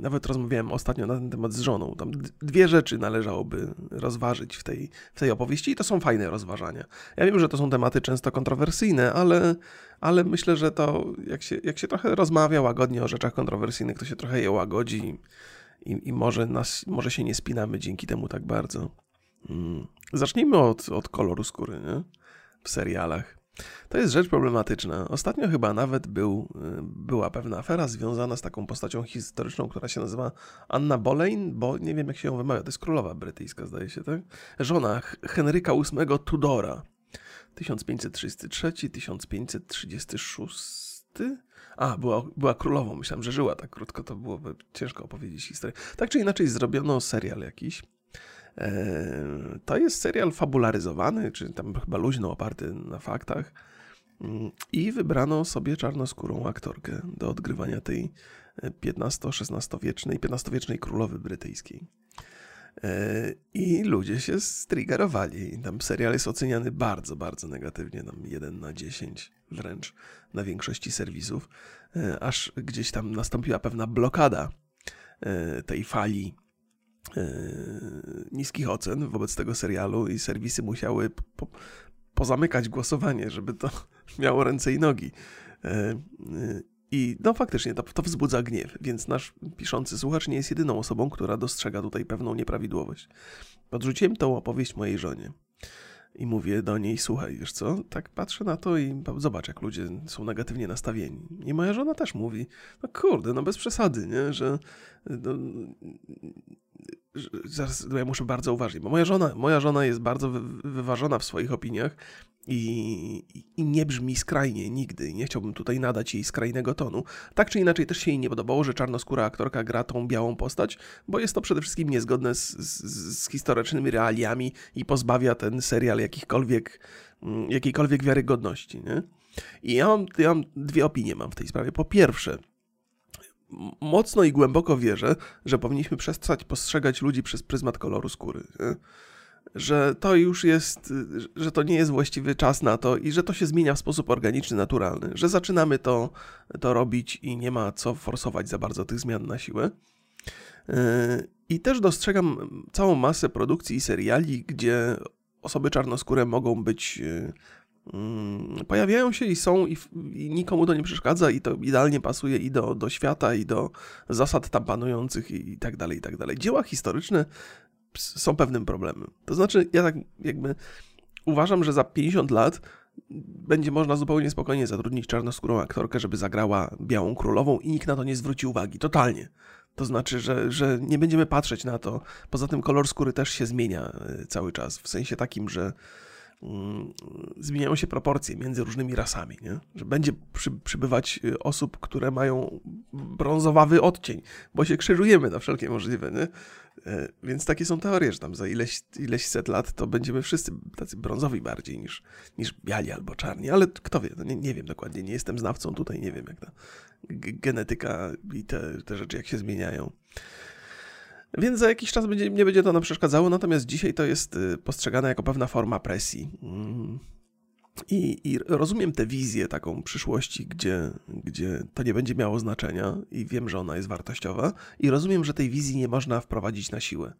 Nawet rozmawiałem ostatnio na ten temat z żoną. Tam dwie rzeczy należałoby rozważyć w tej, w tej opowieści i to są fajne rozważania. Ja wiem, że to są tematy często kontrowersyjne, ale, ale myślę, że to jak się, jak się trochę rozmawia łagodnie o rzeczach kontrowersyjnych, to się trochę je łagodzi i, i może, nas, może się nie spinamy dzięki temu tak bardzo. Hmm. Zacznijmy od, od koloru skóry, nie? W serialach. To jest rzecz problematyczna. Ostatnio chyba nawet był, y, była pewna afera związana z taką postacią historyczną, która się nazywa Anna Boleyn, bo nie wiem jak się ją wymawia, to jest królowa brytyjska zdaje się, tak? Żona Henryka VIII Tudora. 1533-1536? A, była, była królową, myślałem, że żyła tak krótko, to byłoby ciężko opowiedzieć historię. Tak czy inaczej zrobiono serial jakiś to jest serial fabularyzowany, czy tam chyba luźno oparty na faktach. Mm, I wybrano sobie czarnoskórą aktorkę do odgrywania tej XV-XVI-wiecznej, XV-wiecznej królowy brytyjskiej. E, I ludzie się striggerowali. Tam serial jest oceniany bardzo, bardzo negatywnie, tam 1 na 10 wręcz na większości serwisów, e, aż gdzieś tam nastąpiła pewna blokada tej fali E, niskich ocen wobec tego serialu i serwisy musiały po, pozamykać głosowanie, żeby to miało ręce i nogi. I no faktycznie to, to wzbudza gniew, więc nasz piszący słuchacz nie jest jedyną osobą, która dostrzega tutaj pewną nieprawidłowość. Podrzuciłem tą opowieść mojej żonie i mówię do niej, słuchaj, wiesz co, tak patrzę na to i zobacz, jak ludzie są negatywnie nastawieni. I moja żona też mówi, no kurde, no bez przesady, nie, że no, zaraz ja muszę bardzo uważnie, bo moja żona, moja żona jest bardzo wyważona w swoich opiniach i, i, nie brzmi skrajnie nigdy. Nie chciałbym tutaj nadać jej skrajnego tonu. Tak czy inaczej też się jej nie podobało, że czarnoskóra aktorka gra tą białą postać, bo jest to przede wszystkim niezgodne z, z, z historycznymi realiami i pozbawia ten serial jakichkolwiek, mm, jakiejkolwiek wiarygodności. Nie? I ja mam, ja mam dwie opinie mam w tej sprawie. Po pierwsze, mocno i głęboko wierzę, że powinniśmy przestać postrzegać ludzi przez pryzmat koloru skóry. Nie? Że to już jest, że to nie jest właściwy czas na to i że to się zmienia w sposób organiczny, naturalny, że zaczynamy to, to robić i nie ma co forsować za bardzo tych zmian na siłę. I też dostrzegam całą masę produkcji i seriali, gdzie osoby czarnoskóre mogą być Mm, pojawiają się i są i, i, nikomu to nie przeszkadza i to idealnie pasuje i do, do świata i do zasad tam panujących i, i tak dalej, i tak dalej. Dzieła historyczne są pewnym problemem. To znaczy, ja tak jakby uważam, że za 50 lat będzie można zupełnie spokojnie zatrudnić czarnoskórą aktorkę, żeby zagrała Białą Królową i nikt na to nie zwróci uwagi. Totalnie. To znaczy, że, że nie będziemy patrzeć na to. Poza tym kolor skóry też się zmienia e, cały czas, w sensie takim, że Mm, zmieniają się proporcje między różnymi rasami, nie? że będzie przy, przybywać y, osób, które mają brązowawy odcień, bo się krzyżujemy na wszelkie możliwe. Nie? E, więc takie są teorie, że tam za ileś, ileś set lat to będziemy wszyscy tacy brązowi bardziej niż, niż biali albo czarni, ale kto wie, no nie, nie wiem dokładnie, nie jestem znawcą tutaj, nie wiem jak ta genetyka i te, te rzeczy jak się zmieniają. Więc za jakiś czas będzie, nie będzie to nam przeszkadzało, natomiast dzisiaj to jest y, postrzegane jako pewna forma presji. Mm. I, I, rozumiem tę wizję taką przyszłości, gdzie, gdzie to nie będzie miało znaczenia i wiem, że ona jest wartościowa i rozumiem, że tej wizji nie można wprowadzić na siłę.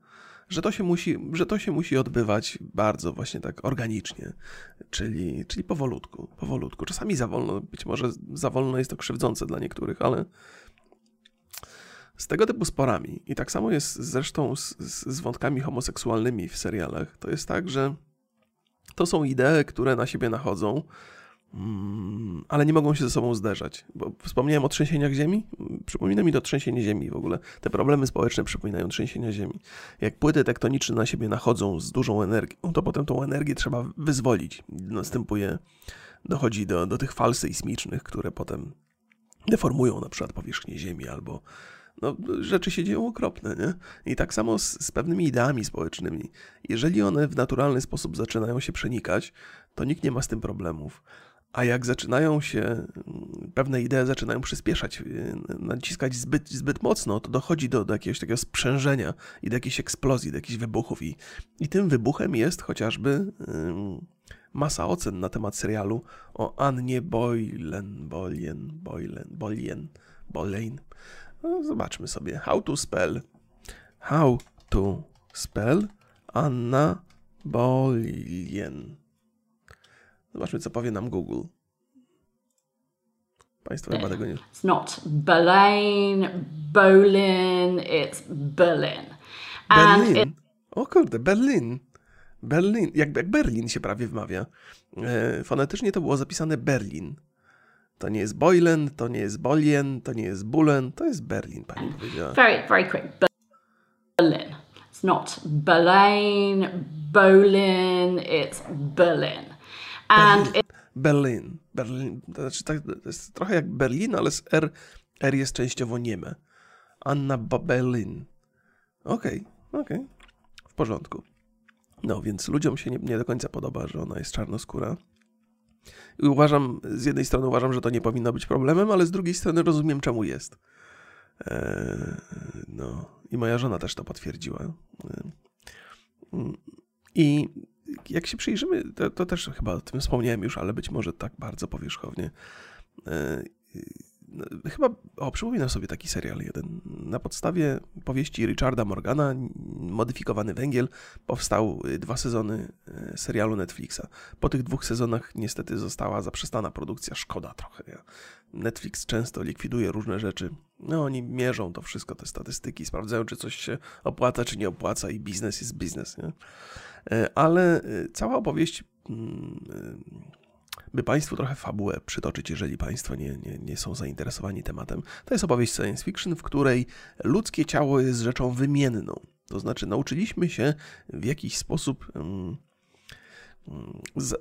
Że to się musi, że to się musi odbywać bardzo właśnie tak organicznie, czyli, czyli powolutku, powolutku. Czasami za wolno, być może za wolno jest to krzywdzące dla niektórych, ale, z tego typu sporami, i tak samo jest zresztą z, z, wątkami homoseksualnymi w serialach, to jest tak, że to są idee, które na siebie nachodzą, mm, ale nie mogą się ze sobą zderzać. Bo wspomniałem o trzęsieniach ziemi, przypomina mi to trzęsienie ziemi w ogóle. Te problemy społeczne przypominają trzęsienia ziemi. Jak płyty tektoniczne na siebie nachodzą z dużą energią, to potem tą energię trzeba wyzwolić. Następuje, dochodzi do, do tych fal sejsmicznych, które potem deformują na przykład powierzchnię ziemi albo no, rzeczy się dzieją okropne, nie? I tak samo z, z pewnymi ideami społecznymi. Jeżeli one w naturalny sposób zaczynają się przenikać, to nikt nie ma z tym problemów. A jak zaczynają się, mm, pewne idee zaczynają przyspieszać, y, naciskać zbyt, zbyt mocno, to dochodzi do, do jakiegoś takiego sprzężenia i do jakiejś eksplozji, do jakichś wybuchów. I, i tym wybuchem jest chociażby masa ocen na temat serialu o Annie Boylen, Boylen, Boylen, Boylen, Boleyn, no, zobaczmy sobie. How to spell. How to spell Anna Bolien. Zobaczmy, co powie nam Google. Państwo chyba tego nie... It's not Boleyn, Bolin, it's Berlin. And Berlin? It... O kurde, Berlin. Berlin, jak, jak Berlin się prawie wmawia. E, fonetycznie to było zapisane Berlin. To nie jest Boylen, to nie jest Bolien, to nie jest Bulen, to jest Berlin, pani powiedziała. Very, very quick. Berlin. It's not Berlin, Bolin, it's Berlin. And Berlin. It... Berlin. Berlin. To, znaczy, tak, to jest trochę jak Berlin, ale z R, R jest częściowo nieme. Anna Berlin. Okej, okay, okej. Okay. W porządku. No, więc ludziom się nie, nie do końca podoba, że ona jest czarnoskóra. I uważam, z jednej strony uważam, że to nie powinno być problemem, ale z drugiej strony rozumiem, czemu jest. Eee, no, i moja żona też to potwierdziła. Eee, I jak się przyjrzymy, to, to, też chyba o tym wspomniałem już, ale być może tak bardzo powierzchownie. Eee, chyba, o, przypominam sobie taki serial jeden. Na podstawie powieści Richarda Morgana, Modyfikowany Węgiel, powstał y, dwa sezony y, serialu Netflixa. Po tych dwóch sezonach niestety została zaprzestana produkcja, szkoda trochę. Netflix często likwiduje różne rzeczy. No, oni mierzą to wszystko, te statystyki, sprawdzają, czy coś się opłaca, czy nie opłaca i biznes jest biznes, nie? E, ale cała opowieść mm, by Państwu trochę fabułę przytoczyć, jeżeli Państwo nie, nie, nie są zainteresowani tematem. To jest opowieść science fiction, w której ludzkie ciało jest rzeczą wymienną. To znaczy, nauczyliśmy się w jakiś sposób.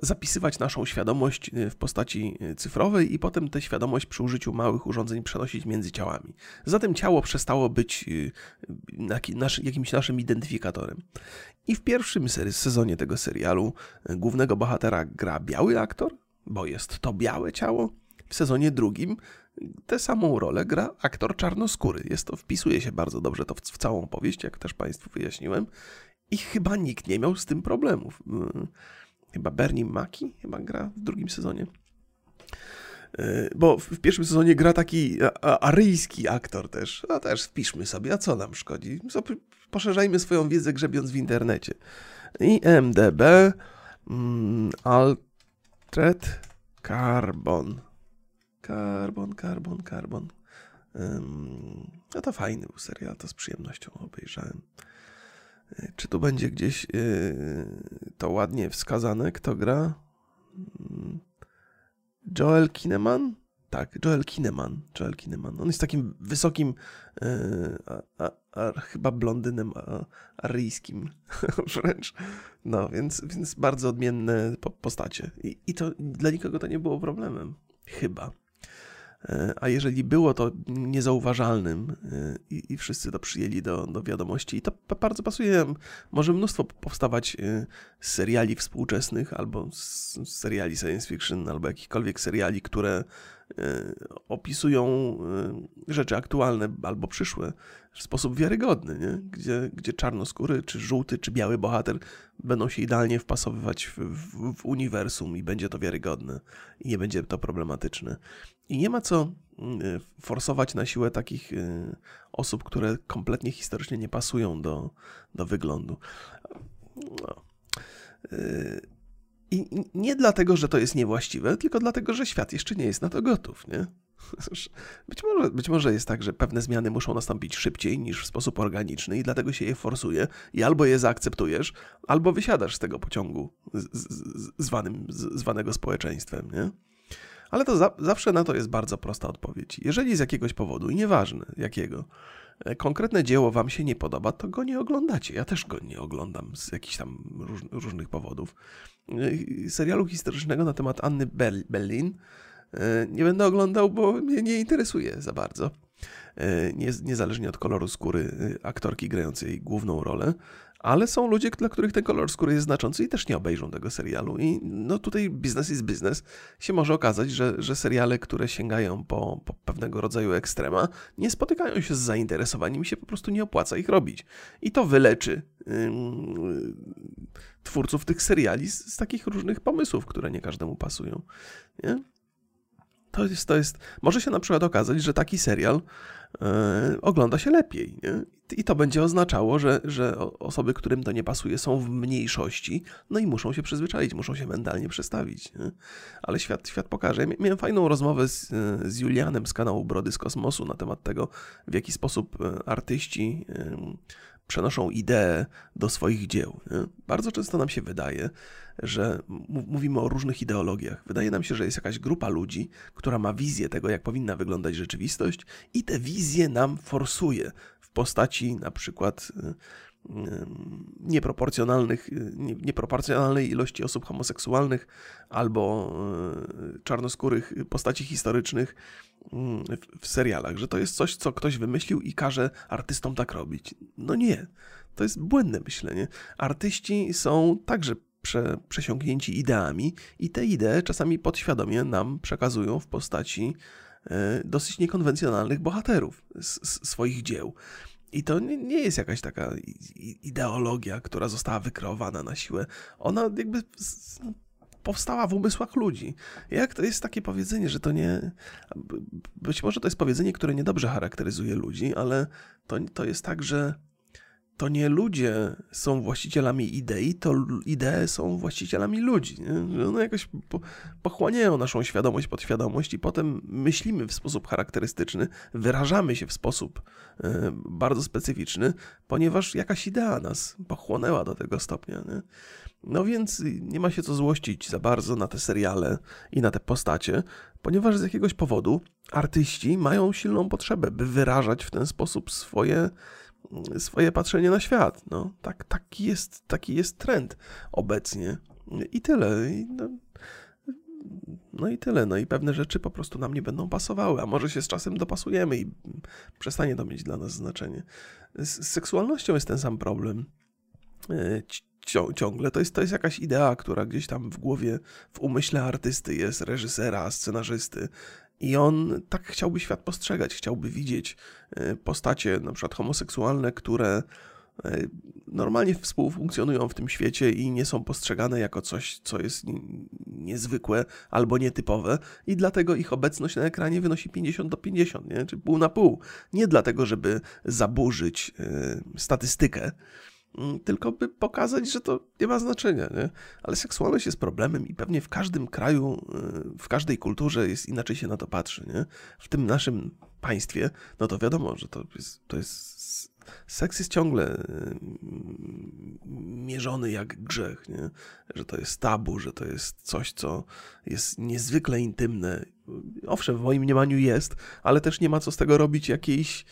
Zapisywać naszą świadomość y, w postaci y, cyfrowej i potem tę świadomość przy użyciu małych urządzeń przenosić między ciałami. Zatem ciało przestało być y, jakimś naszym identyfikatorem. I w pierwszym sezonie tego serialu głównego bohatera gra biały aktor, bo jest to białe ciało. W sezonie drugim tę samą rolę gra aktor czarnoskóry. Jest to, wpisuje się bardzo dobrze to w, w całą powieść, jak też Państwu wyjaśniłem. I chyba nikt nie miał z tym problemów. Mm, chyba Bernie Maki chyba gra w drugim sezonie. Y, bo w pierwszym sezonie gra taki aryjski aktor też. A też wpiszmy sobie, a co nam szkodzi? Poszerzajmy swoją wiedzę grzebiąc w internecie. I MDB, mm, Thread Carbon. Carbon, Carbon, Carbon. Um, no to fajny był serial, to z przyjemnością obejrzałem. E, czy tu będzie gdzieś yy, to ładnie wskazane, kto gra? Mm, Joel Kineman? Tak, Joel Kineman. Joel Kineman. On jest takim wysokim, yy, a, a, chyba blondynem a, aryjskim wręcz. No, więc, więc bardzo odmienne postacie. I, I to dla nikogo to nie było problemem. Chyba. E, a jeżeli było to niezauważalnym e, i, i, wszyscy to przyjęli do, do wiadomości, i to bardzo pasuje, może mnóstwo powstawać e, seriali współczesnych, albo seriali science fiction, albo jakichkolwiek seriali, które opisują rzeczy aktualne albo przyszłe w sposób wiarygodny, nie? Gdzie, gdzie czarnoskóry, czy żółty, czy biały bohater będą się idealnie wpasowywać w, w, w uniwersum i będzie to wiarygodne i nie będzie to problematyczne. I nie ma co mm, forsować na siłę takich y, osób, które kompletnie historycznie nie pasują do, do wyglądu. No. Y, I nie dlatego, że to jest niewłaściwe, tylko dlatego, że świat jeszcze nie jest na to gotów, nie? Być może, być może jest tak, że pewne zmiany muszą nastąpić szybciej niż w sposób organiczny i dlatego się je forsuje i albo je zaakceptujesz, albo wysiadasz z tego pociągu z, z, zwanym, z, zwanego społeczeństwem, nie? Ale to za, zawsze na to jest bardzo prosta odpowiedź. Jeżeli z jakiegoś powodu, i nieważne jakiego, e, konkretne dzieło wam się nie podoba, to go nie oglądacie. Ja też go nie oglądam z jakichś tam róż, różnych powodów. E, serialu historycznego na temat Anny Bellin e, nie będę oglądał, bo mnie nie interesuje za bardzo. Niezależnie od koloru skóry aktorki grającej główną rolę ale są ludzie, dla których ten kolor skóry jest znaczący i też nie obejrzą tego serialu. I no tutaj biznes jest biznes. Się może okazać, że, że seriale, które sięgają po, po pewnego rodzaju ekstrema, nie spotykają się z zainteresowaniem i się po prostu nie opłaca ich robić. I to wyleczy twórców tych seriali z, z, takich różnych pomysłów, które nie każdemu pasują. Nie? To jest, to jest, może się na przykład okazać, że taki serial e, ogląda się lepiej. Nie? I to będzie oznaczało, że, że osoby, którym to nie pasuje, są w mniejszości, no i muszą się przyzwyczaić, muszą się mentalnie przestawić. Nie? Ale świat, świat pokaże. Miałem fajną rozmowę z, z Julianem z kanału Brody z Kosmosu na temat tego, w jaki sposób e, artyści przenoszą idee do swoich dzieł. Nie? Bardzo często nam się wydaje, że mówimy o różnych ideologiach. Wydaje nam się, że jest jakaś grupa ludzi, która ma wizję tego, jak powinna wyglądać rzeczywistość, i te wizje nam forsuje w postaci na przykład y, nieproporcjonalnych, y, nieproporcjonalnej ilości osób homoseksualnych albo czarnoskórych postaci historycznych w serialach, że to jest coś, co ktoś wymyślił i każe artystom tak robić. No nie, to jest błędne myślenie. Artyści są także prze, przesiąknięci ideami i te idee czasami podświadomie nam przekazują w postaci e, dosyć niekonwencjonalnych bohaterów z, z swoich dzieł. I to nie, jest jakaś taka ideologia, która została wykreowana na siłę. Ona jakby powstała w umysłach ludzi. Jak to jest takie powiedzenie, że to nie. Być może to jest powiedzenie, które niedobrze charakteryzuje ludzi, ale to, to jest tak, że to nie ludzie są właścicielami idei, to idee są właścicielami ludzi. Nie? One jakoś po, pochłaniają naszą świadomość, podświadomość i potem myślimy w sposób charakterystyczny, wyrażamy się w sposób y, bardzo specyficzny, ponieważ jakaś idea nas pochłonęła do tego stopnia. Nie? No więc nie ma się co złościć za bardzo na te seriale i na te postacie, ponieważ z jakiegoś powodu artyści mają silną potrzebę, by wyrażać w ten sposób swoje swoje patrzenie na świat. No, tak, taki, jest, taki jest trend obecnie. I tyle. I no, no i tyle. No i pewne rzeczy po prostu nam nie będą pasowały, a może się z czasem dopasujemy i przestanie to mieć dla nas znaczenie. Z seksualnością jest ten sam problem. E, ciągle to jest, to jest jakaś idea, która gdzieś tam w głowie, w umyśle artysty jest, reżysera, scenarzysty, i on tak chciałby świat postrzegać, chciałby widzieć e, postacie, na przykład homoseksualne, które e, normalnie współfunkcjonują w tym świecie i nie są postrzegane jako coś, co jest niezwykłe albo nietypowe, i dlatego ich obecność na ekranie wynosi 50 do 50, nie? czy pół na pół. Nie dlatego, żeby zaburzyć e, statystykę, tylko by pokazać, że to nie ma znaczenia, nie? Ale seksualność jest problemem i pewnie w każdym kraju, y, w każdej kulturze jest inaczej się na to patrzy, nie? W tym naszym państwie, no to wiadomo, że to jest, to jest seks jest ciągle y, mierzony jak grzech, nie? Że to jest tabu, że to jest coś, co jest niezwykle intymne. Owszem, w moim mniemaniu jest, ale też nie ma co z tego robić jakiejś,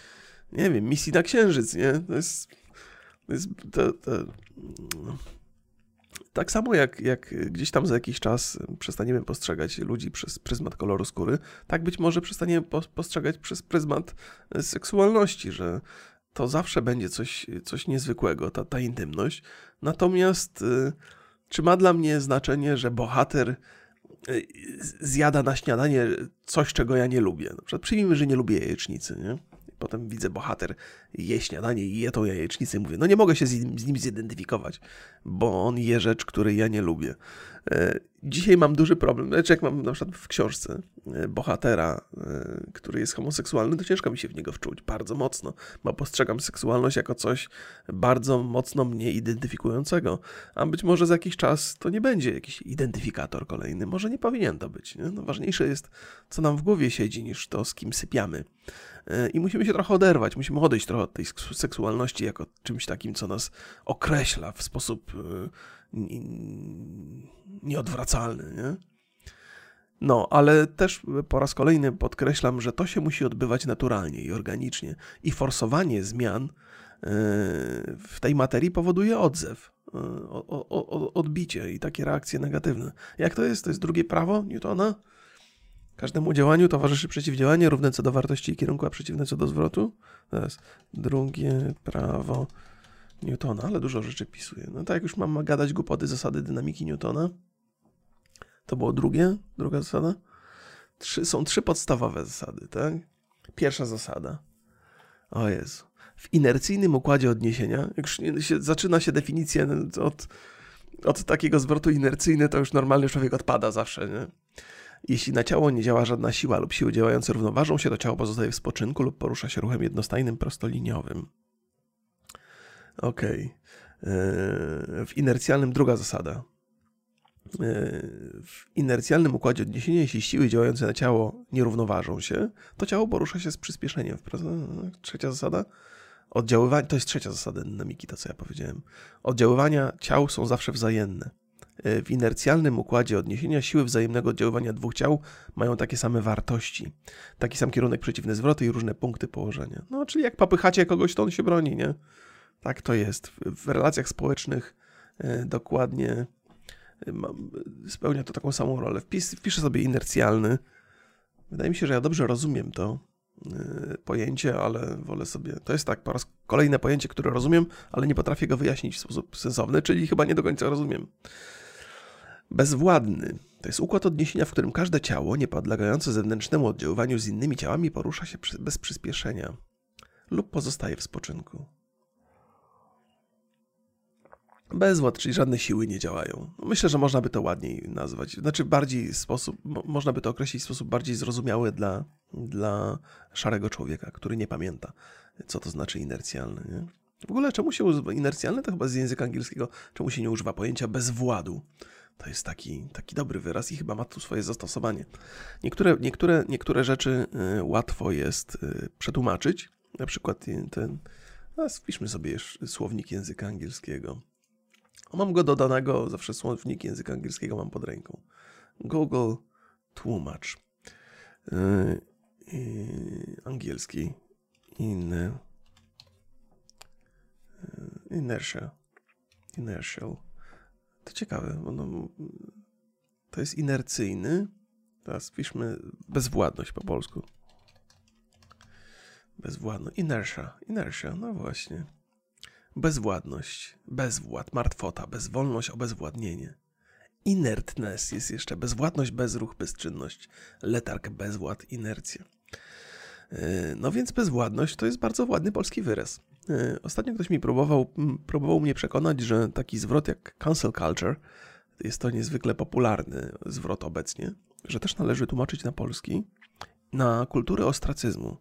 nie wiem, misji na księżyc, nie? To jest to, to, tak samo jak, jak gdzieś tam za jakiś czas przestaniemy postrzegać ludzi przez pryzmat koloru skóry, tak być może przestaniemy postrzegać przez pryzmat seksualności, że to zawsze będzie coś, coś niezwykłego, ta, ta intymność. Natomiast y, czy ma dla mnie znaczenie, że bohater y, zjada na śniadanie coś, czego ja nie lubię? Na przykład przyjmijmy, że nie lubię jajecznicy, nie? Potem widzę bohater je śniadanie i je tą jajecznicę i mówię, no nie mogę się z nim, z nim zidentyfikować, bo on je rzecz, której ja nie lubię. E, dzisiaj mam duży problem, znaczy jak mam na przykład w książce e, bohatera, e, który jest homoseksualny, to ciężko mi się w niego wczuć, bardzo mocno, bo postrzegam seksualność jako coś bardzo mocno mnie identyfikującego, a być może za jakiś czas to nie będzie jakiś identyfikator kolejny, może nie powinien to być. Nie? No, ważniejsze jest, co nam w głowie siedzi, niż to, z kim sypiamy. I musimy się trochę oderwać, musimy odejść trochę od tej seksualności jako czymś takim, co nas określa w sposób nieodwracalny, nie? No, ale też po raz kolejny podkreślam, że to się musi odbywać naturalnie i organicznie. I forsowanie zmian e, w tej materii powoduje odzew, e, odbicie i takie reakcje negatywne. Jak to jest? To jest drugie prawo Newtona? Każdemu działaniu towarzyszy przeciwdziałanie równe co do wartości i kierunku, a przeciwne co do zwrotu. Teraz drugie prawo Newtona, ale dużo rzeczy pisuje. No tak jak już mam gadać głupoty zasady dynamiki Newtona. To było drugie, druga zasada. Trzy, są trzy podstawowe zasady, tak? Pierwsza zasada. O Jezu. W inercyjnym układzie odniesienia, jak już się, zaczyna się definicja od, od takiego zwrotu inercyjny, to już normalny człowiek odpada zawsze, nie? Jeśli na ciało nie działa żadna siła lub siły działające równoważą się, to ciało pozostaje w spoczynku lub porusza się ruchem jednostajnym, prostoliniowym. Okej. Okay. E, w inercjalnym druga zasada. E, w inercjalnym układzie odniesienia, jeśli siły działające na ciało nie równoważą się, to ciało porusza się z przyspieszeniem. Trzecia zasada. Oddziaływanie, to jest trzecia zasada dynamiki, to co ja powiedziałem. Oddziaływania ciał są zawsze wzajemne. E, w inercjalnym układzie odniesienia siły wzajemnego oddziaływania dwóch ciał mają takie same wartości. Taki sam kierunek przeciwny zwroty i różne punkty położenia. No, czyli jak popychacie kogoś, to on się broni, nie? Tak to jest. W relacjach społecznych e, dokładnie e, spełnia to taką samą rolę. Wpis, wpiszę sobie inercjalny. Wydaje mi się, że ja dobrze rozumiem to pojęcie, ale wolę sobie. To jest tak, po raz kolejne pojęcie, które rozumiem, ale nie potrafię go wyjaśnić w sposób sensowny, czyli chyba nie do końca rozumiem. Bezwładny to jest układ odniesienia, w którym każde ciało, nie podlegające zewnętrznemu oddziaływaniu z innymi ciałami, porusza się bez przyspieszenia lub pozostaje w spoczynku. Bezwład, czyli żadne siły nie działają. Myślę, że można by to ładniej nazwać. Znaczy bardziej sposób, mo- można by to określić w sposób bardziej zrozumiały dla, dla szarego człowieka, który nie pamięta, co to znaczy inercjalny. Nie? W ogóle czemu się używa inercjalny? To chyba z języka angielskiego. Czemu się nie używa pojęcia bezwładu? To jest taki, taki dobry wyraz i chyba ma tu swoje zastosowanie. Niektóre, niektóre, niektóre rzeczy y, łatwo jest y, przetłumaczyć. Na przykład ten. A wpiszmy sobie jeszcze słownik języka angielskiego. Mam go dodanego, zawsze słownik języka angielskiego mam pod ręką. Google tłumacz. Yy, angielski. In, inertia. Inertial. To ciekawe. No, to jest inercyjny. Teraz piszmy bezwładność po polsku. Bezwładność. Inertia. Inertia. No właśnie. Bezwładność, bezwład, martwota, bezwolność, obezwładnienie. Inertness jest jeszcze bezwładność, bezruch, bezczynność, letarg, bezwład, inercja. Yy, No więc bezwładność to jest bardzo ładny polski wyraz. Yy, Ostatnio ktoś mi próbował, próbował mnie przekonać, że taki zwrot jak cancel culture jest to niezwykle popularny zwrot obecnie, że też należy tłumaczyć na polski na kulturę ostracyzmu.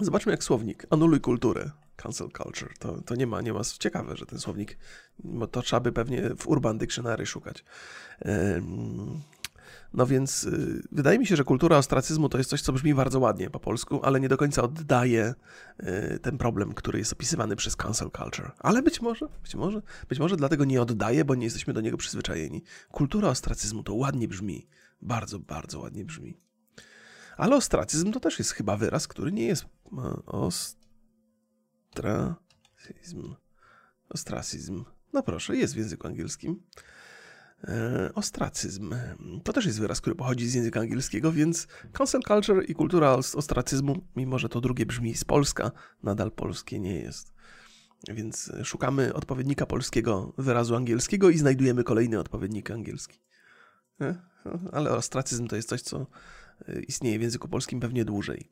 Zobaczmy jak słownik. Anuluj kulturę. Cancel culture. To, to nie ma, nie ma. Ciekawe, że ten słownik. Bo to trzeba by pewnie w Urban Dictionary szukać. No więc y, wydaje mi się, że kultura ostracyzmu to jest coś, co brzmi bardzo ładnie po polsku, ale nie do końca oddaje y, ten problem, który jest opisywany przez cancel culture. Ale być może, być może, być może dlatego nie oddaje, bo nie jesteśmy do niego przyzwyczajeni. Kultura ostracyzmu to ładnie brzmi. Bardzo, bardzo ładnie brzmi. Ale ostracyzm to też jest chyba wyraz, który nie jest ostracyzm. Ostracyzm. No proszę, jest w języku angielskim. E, Ostracyzm. To też jest wyraz, który pochodzi z języka angielskiego, więc cancel culture i kultura os- ostracyzmu, mimo że to drugie brzmi z Polska, nadal polskie nie jest. Więc szukamy odpowiednika polskiego wyrazu angielskiego i znajdujemy kolejny odpowiednik angielski. E, Ale ostracyzm to jest coś, co e, istnieje w języku polskim pewnie dłużej.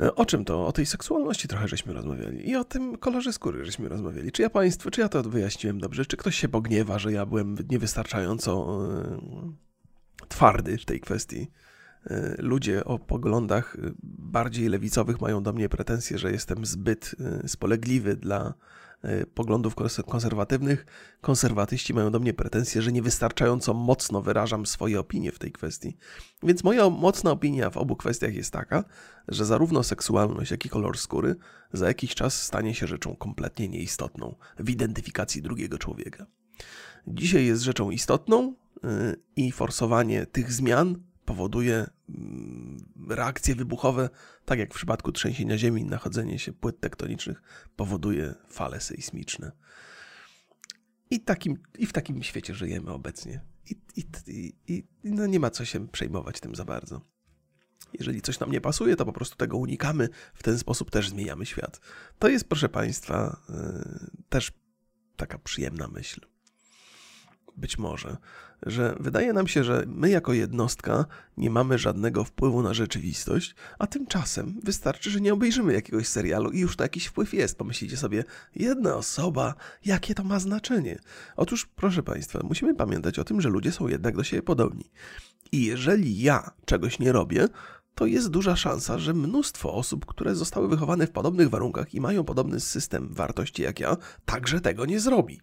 E, O czym to? O tej seksualności trochę żeśmy rozmawiali i o tym kolorze skóry żeśmy rozmawiali. Czy ja państwu, czy ja to wyjaśniłem dobrze? Czy ktoś się pogniewa, że ja byłem niewystarczająco e, twardy w tej kwestii? E, Ludzie o poglądach bardziej lewicowych mają do mnie pretensje, że jestem zbyt spolegliwy dla poglądów kons- konserwatywnych. Konserwatyści mają do mnie pretensje, że niewystarczająco mocno wyrażam swoje opinie w tej kwestii. Więc moja mocna opinia w obu kwestiach jest taka, że zarówno seksualność, jak i kolor skóry za jakiś czas stanie się rzeczą kompletnie nieistotną w identyfikacji drugiego człowieka. Dzisiaj jest rzeczą istotną yy, i forsowanie tych zmian powoduje mm, reakcje wybuchowe, tak jak w przypadku trzęsienia ziemi, nachodzenie się płyt tektonicznych powoduje fale sejsmiczne. I, takim, I w takim świecie żyjemy obecnie. I, i, i, i no nie ma co się przejmować tym za bardzo. Jeżeli coś nam nie pasuje, to po prostu tego unikamy. W ten sposób też zmieniamy świat. To jest, proszę Państwa, yy, też taka przyjemna myśl. Być może, że wydaje nam się, że my jako jednostka nie mamy żadnego wpływu na rzeczywistość, a tymczasem wystarczy, że nie obejrzymy jakiegoś serialu i już to jakiś wpływ jest. Pomyślicie sobie, jedna osoba, jakie to ma znaczenie? Otóż, proszę Państwa, musimy pamiętać o tym, że ludzie są jednak do siebie podobni. I jeżeli ja czegoś nie robię, to jest duża szansa, że mnóstwo osób, które zostały wychowane w podobnych warunkach i mają podobny system wartości jak ja, także tego nie zrobi.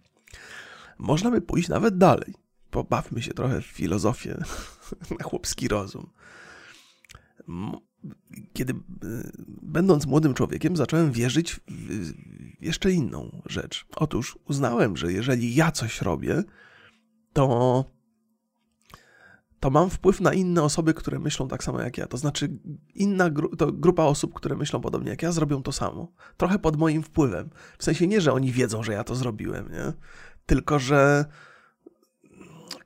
Można by pójść nawet dalej. Pobawmy się trochę w filozofię na chłopski rozum. Kiedy, y, będąc młodym człowiekiem, zacząłem wierzyć w jeszcze inną rzecz. Otóż uznałem, że jeżeli ja coś robię, to to mam wpływ na inne osoby, które myślą tak samo jak ja. To znaczy, inna gru- to grupa osób, które myślą podobnie jak ja, zrobią to samo. Trochę pod moim wpływem. W sensie nie, że oni wiedzą, że ja to zrobiłem, nie? Tylko, że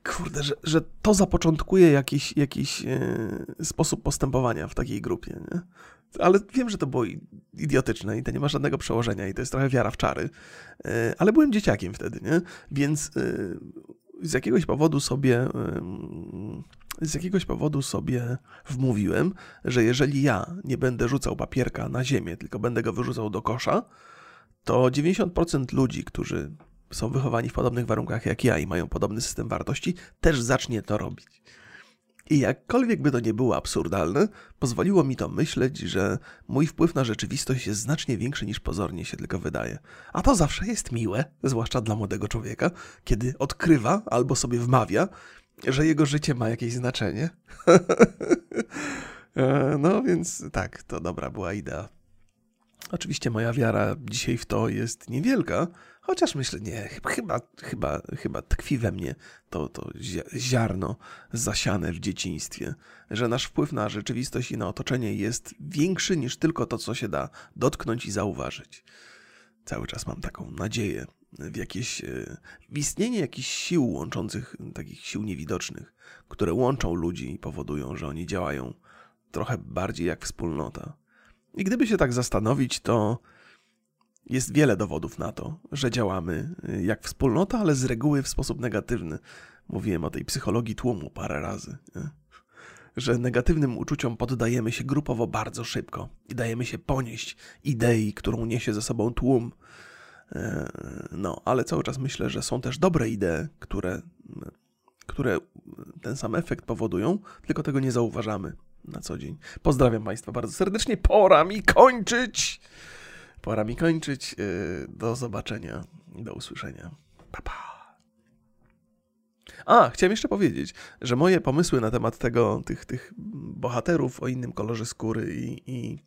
kurde, że, że to zapoczątkuje jakiś, jakiś e, sposób postępowania w takiej grupie, nie? Ale wiem, że to było idiotyczne i to nie ma żadnego przełożenia i to jest trochę wiara w czary. E, ale byłem dzieciakiem wtedy, nie? Więc e, z jakiegoś powodu sobie z jakiegoś powodu sobie wmówiłem, że jeżeli ja nie będę rzucał papierka na ziemię, tylko będę go wyrzucał do kosza, to 90% ludzi, którzy są wychowani w podobnych warunkach jak ja i mają podobny system wartości, też zacznie to robić. I jakkolwiek by to nie było absurdalne, pozwoliło mi to myśleć, że mój wpływ na rzeczywistość jest znacznie większy niż pozornie się tylko wydaje. A to zawsze jest miłe, zwłaszcza dla młodego człowieka, kiedy odkrywa albo sobie wmawia, że jego życie ma jakieś znaczenie. E, no więc tak, to dobra była idea. Oczywiście moja wiara dzisiaj w to jest niewielka, chociaż myślę, nie, chyba, chyba, chyba tkwi we mnie to, to ziarno zasiane w dzieciństwie, że nasz wpływ na rzeczywistość i na otoczenie jest większy niż tylko to, co się da dotknąć i zauważyć. Cały czas mam taką nadzieję w jakieś, e, w istnienie jakichś sił łączących, takich sił niewidocznych, które łączą ludzi i powodują, że oni działają trochę bardziej jak wspólnota. I gdyby się tak zastanowić, to jest wiele dowodów na to, że działamy y, jak wspólnota, ale z reguły w sposób negatywny. Mówiłem o tej psychologii tłumu parę razy. Nie? Że negatywnym uczuciom poddajemy się grupowo bardzo szybko i dajemy się ponieść idei, którą niesie ze sobą tłum. E, no, ale cały czas myślę, że są też dobre idee, które, które ten sam efekt powodują, tylko tego nie zauważamy na co dzień. Pozdrawiam Państwa bardzo serdecznie. Pora mi kończyć. Pora mi kończyć. Y, do zobaczenia. Do usłyszenia. Pa, pa. A, chciałem jeszcze powiedzieć, że moje pomysły na temat tego, tych, tych bohaterów o innym kolorze skóry i, i,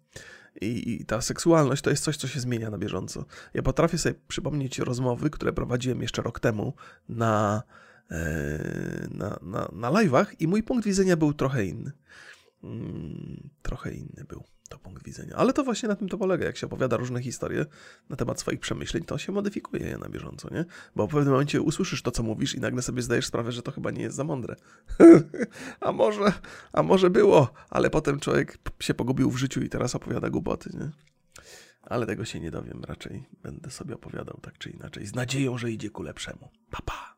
i, i ta seksualność to jest coś, co się zmienia na bieżąco. Ja potrafię sobie przypomnieć rozmowy, które prowadziłem jeszcze rok temu na, e, na, na, na live'ach i mój punkt widzenia był trochę inny. Mm, trochę inny był to punkt widzenia. Ale to właśnie na tym to polega. Jak się opowiada różne historie na temat swoich przemyśleń, to się modyfikuje je na bieżąco, nie? Bo w pewnym momencie usłyszysz to, co mówisz i nagle sobie zdajesz sprawę, że to chyba nie jest za mądre. a może, a może było, ale potem człowiek się pogubił w życiu i teraz opowiada głupoty, nie? Ale tego się nie dowiem, raczej będę sobie opowiadał tak czy inaczej, z nadzieją, że idzie ku lepszemu. Pa, pa.